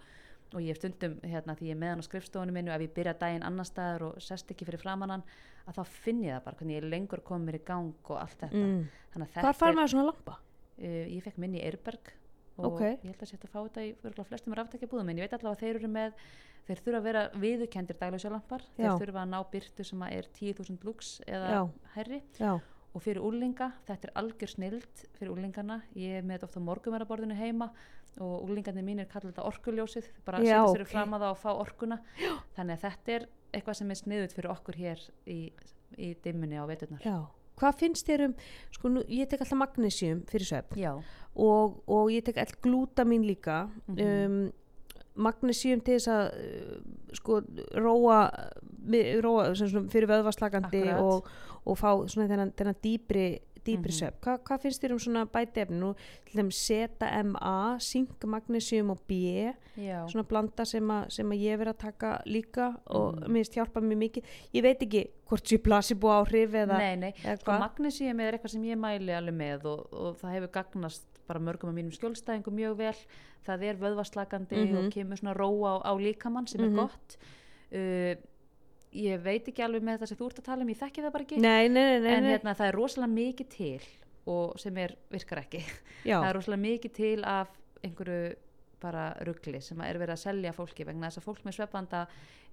og ég hef stundum hérna því ég er með hann á skrifstofunum minnu ef ég byrja daginn annar staðar og sest ekki fyrir framann hann að þá finn ég það bara hvernig ég er lengur komið mér í gang og allt þetta mm. þannig að Hvar þetta fær er, maður svona lampa? uh, ég fekk minni í Eirberg og Ok. ég held að setja að fá þetta í flestum ráftækjabúðum en ég veit allavega að þeir eru með þeir þurfa að vera viðurkendir dagljósjalampar þeir þurfa að ná byrtu sem að er 10.000 lux eða Já. herri Já, og fyrir úlinga, þetta er algjör snild fyrir úlingana, ég er með þetta ofta á morgumeraborðinu heima og úlingarnir mínir kalla þetta orkuljósið, bara að setja sér ok. fram að það og fá orkuna Já. þannig að þetta er eitthvað sem er sniðut fyrir okkur hér í, í dimmunni á veturnar já Hvað finnst þér um, sko nú, ég tek alltaf magnesium fyrir Já. og, og ég tek all glútamin líka Mhm. um, magnesium til þess að uh, sko róa, róa svona fyrir vöðvaslagandi Akkurat. og, og fá svona þennan, þennan dýpri dýpri Mhm. svefn. Hva, hvað finnst þér um svona bætefni nú til þeim ZMA sink, magnesium og B Já. svona blanda sem, að sem að ég verið að taka líka og Mhm. mér hjálpa mér mikið ég veit ekki hvort sé placebo áhrif eða, Nei, nei, eða sko magnesium er eitthvað sem ég mæli alveg með og, og það hefur gagnast bara mörgum af mínum skjólstæðingum mjög vel það er vöðvaslagandi Mhm. og kemur svona róa á, á líkamann sem Mhm. er gott uh, ég veit ekki alveg með þetta sem þú ert að tala um, ég þekki það bara ekki nei, nei, nei, nei, en hérna, það er rosalega mikið til sem er, virkar ekki Já. það er rosalega mikið til af einhverju bara ruggli sem er verið að selja fólki vegna þess að fólk með svefbanda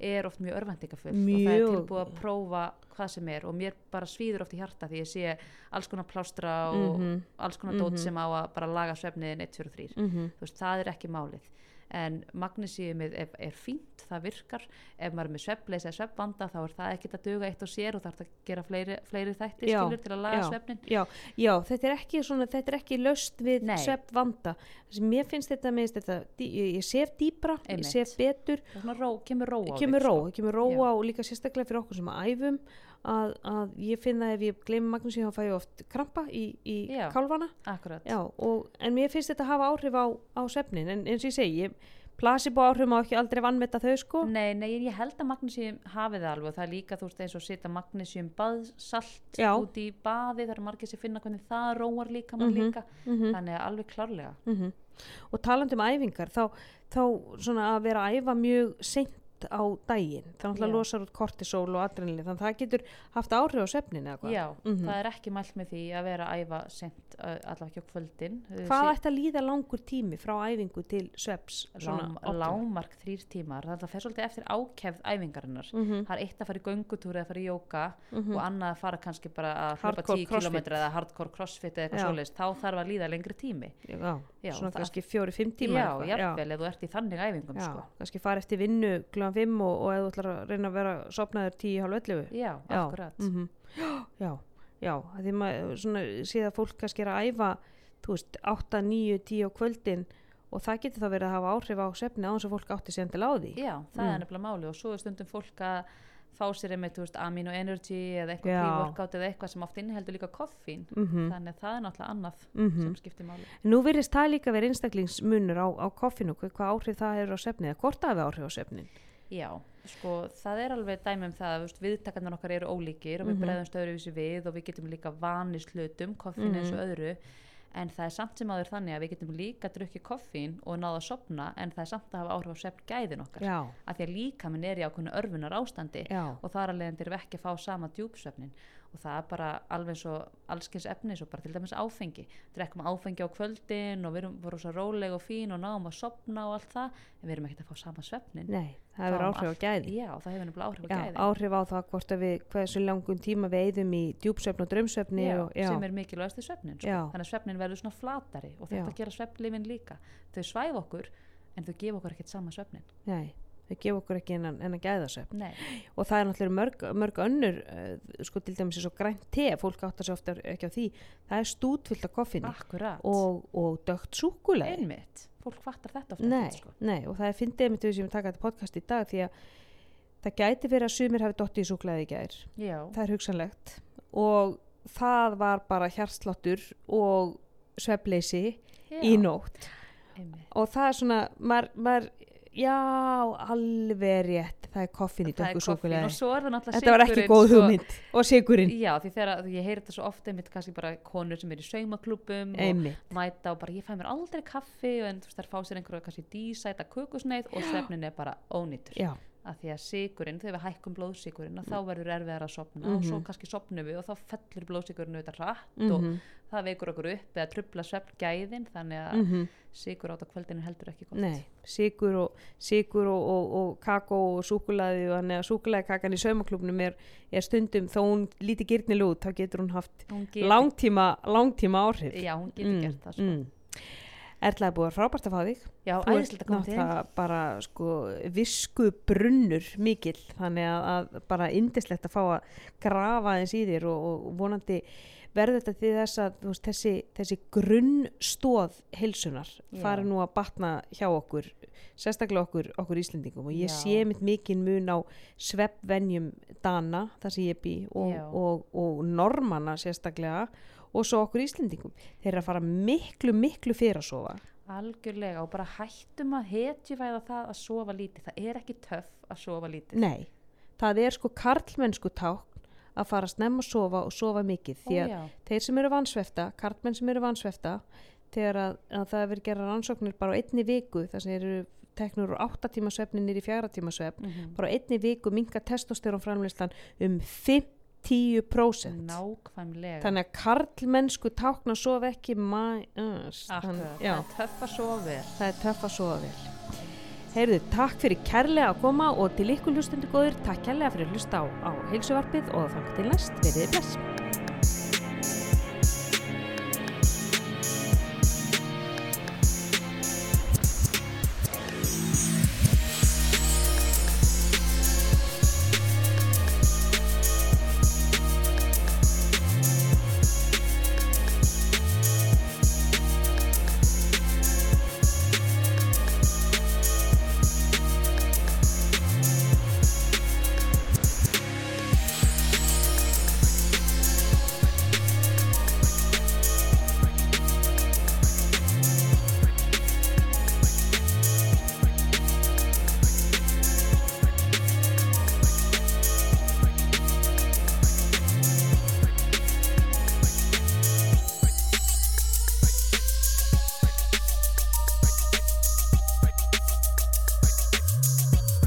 er oft mjög örvendingafull og það er Mjög. tilbúið að prófa hvað sem er og mér bara svíður oft í hjarta því ég sé alls konar plástra og Mhm. alls konar dót Mhm. sem á að bara laga svefniðin 1, 2 og 3 Mhm. þú veist, það er ekki málið en magnesiumið er, er fínt, það virkar ef maður er með svefnleysi eða svefnbanda þá er það ekkert að duga eitt og sér og þarf að gera fleiri, fleiri þætti Já, skilur til að laga já. svefnin Já, já, þetta er ekki svona, þetta er ekki löst við Nei. svefnvanda. Þessi, mér finnst þetta, finnst þetta, ég, ég sef dýbra, ég Einmitt. sef betur, og svona ró, kemur ró á kemur ró, sko. kemur ró á og líka sérstaklega fyrir okkur sem að æfum að, að ég finna ef ég gleymi magnusíum þá fæ ég oft krampa í, í Já. kálfana. Akkurat. Já, og, en mér finnst þetta hafa áhrif á, á svefnin, en eins og ég segi, ég, placebo áhrif má ekki aldrei vannmeta þau sko. Nei, nei, ég held að magnesium hafi það alveg og það er líka, þú veist, eins og setja magnesium baðsalt Já. út í baði, það eru margir sem finna hvernig það róar líka mann Mhm, líka, mhm. þannig að alveg klárlega. Mm Og talandi um æfingar, þá, þá svona að vera að æfa mjög seint á daginn, náttúrulega Já. losar út kortisol og adrenalin, þannig að það getur haft áhrif á svefnin eða hvað. Já, Mhm. það er ekki mælt með því að vera að æfa sent, allavega ekki á kvöldin. Hvað ætti að líða langur tími frá æfingu til sveps? Lám, lámark þrýr tímar, það fer svolítið eftir ákefð æfingarinnar. Mm Það er eitt að fara í göngutúr eða fara í jóka Mhm. og annað að fara kannski bara að Hardcore 10 crossfit. km eða hardcore crossfit eða eitthvað svoleiðist, þá þarf að líða lengri tími. Já, svona kannski fjóri-fimm tíma. Já, jafnvel, ef þú ert í þannig æfingum, Já, klugan 5 og, og ef þú ætlar að reyna að vera sopnaður 10 halv 11. Já, Já, akkurat. mhm. Já, já, að því maður svona að fólk kannski er að æfa, þú veist, 8, 9, 10 á kvöldin og það getur þá verið að hafa áhrif á svefni á þess að fólk átti sér endilega á því. Já, það Mm. er nefnilega máli og svo er stundum fólk að fá sér einmitt, þú veist, amino energy eða eitthvað Já. pre-workout eða eitthvað sem oft inniheldur líka koffín. Mm Þannig að það er náttúrulega annað Mhm. sem skiptir máli. Nú virðist það líka verið einstaklingsmunur á, á koffinu, hvað, áhrif það hefur á svefni eða hvort það hefur áhrif á svefnin. Já, sko, það er alveg dæmi um það, veist, viðtakarnar okkar eru ólíkir og við Mhm. bregðumst öðruvísi við og við getum líka vanist hlutum, koffín eins og öðru, en það er samt sem áður þannig að við getum líka drukkið koffín og náða að sopna en það er samt að hafa áhrif á svefn gæðin okkar já, af því að líka minn er í ákveðnu örfunar ástandi já, og þar að leiðandi erum við ekki að fá sama djúpsvefnin og það er bara alveg eins og allskins efni svo bara til dæmis áfengi. Drekkum áfengi á kvöldin og við erum voru svo róleg og fín og náum að sopna og allt það en við erum ekkert að fá sama svefnin nei, það hefur áhrif á gæði. Já, það hefur nefnilega áhrif á já, gæði. áhrif á það hvort að við hversu langum tíma við eyðum í djúpsvefn og draumsvefni já, og, já, sem er mikilvægast í svefnin sko. Já. þannig að svefnin verður svona flatari og þetta Já. gera svefnlifin líka. Þau svæf okkur en þau gefa okkur ekkert sama svefnin nei, þau gefa okkur ekki en að gæðasvefn Nei. og það er náttúrulega mörg, mörg önnur uh, sko til dæmis eins og grænt te fólk áttar sér ofta ekki á því. Það er stútfyllt af akkurat, og, og dögt súkulega einmitt. Fólk fattar þetta ofta nei, sko. nei, og það er fyndið með því sem við taka þetta podcast í dag því að það gæti verið að sumir hafi dottið í súkulega í gær. Já, það er hugsanlegt. Og það var bara hjartsláttur og svefleysi já, í nótt. Einmitt. og það er svona maður, já, alveg rétt. Það er koffin í það er dökku súkulega er það þetta var ekki góð sko, hugmynd. Og sigurinn, Já, því þegar ég heyri þetta svo ofta einmitt kannski bara konur sem er í saumaklubum og mæta og bara ég fæ mér aldrei kaffi en þú veist þær fá sér einhverja kannski dísæta kökusneið og svefnin er bara ónýtur. Já, af því að sigurinn, þegar við hækkum blóðsigurinn að þá verður erfiðar að sopna og svo Mhm. kannski sopnum við og þá fellur blóðsigurinn auðvitað hratt mm og það veikur okkur upp eða trubla svefngæðin þannig að -hmm. sigur át á kvöldinu heldur ekki gott Nei, sigur og, sigur og, og, og kakó og súkulaði og þannig að súkulaðikakan í saumaklubnum er, er stundum, þó hún líti gyrnileg út, þá getur hún haft Hún getur, langtíma, langtíma áhrif. já, hún getur gert það sko. Mm. Erla er búið að frábært að fá þig. já, Þú ert æðislega koma til náttúrulega bara sko visku brunnur mikill, þannig að, að bara indislegt að fá að grafa aðeins í þér og, og vonandi verður þetta því þess að þú veist, þessi, þessi grunnstóð heilsunar fari nú að batna hjá okkur sérstaklega okkur, okkur Íslendingum og ég Já. sé mitt mikinn mun á sveppvenjum Dana, þar sem ég bý og, og, og Normana sérstaklega og svo okkur Íslendingum. Þeir eru að fara miklu, miklu fyrir að sofa. Algjörlega og bara hættum að hetjuvæða það að sofa lítið. Það er ekki töff að sofa lítið. Nei, það er sko karlmennsku tákn að fara snemma að sofa og sofa mikið. Því Ó, að já. þeir sem eru vansvefta, karlmenn sem eru vansvefta þegar að, að það hefur gera rannsóknir bara á einni viku þar sem eru teknur úr 8 tíma svefni nýri 4 tíma svefn Mhm. bara á einni viku minga testosterón framleyslan um 50% nákvæmlega. Þannig að karlmennsku tákn að sofa ekki ass Akkurat, það er töff að sofa vel. Það er töff að sofa vel. Heyrðu, takk fyrir kærlega að koma og til ykkur hlustendur góður, takk kærlega fyrir að hlusta á, á heilsuvarpið og þannig til næst, verið bless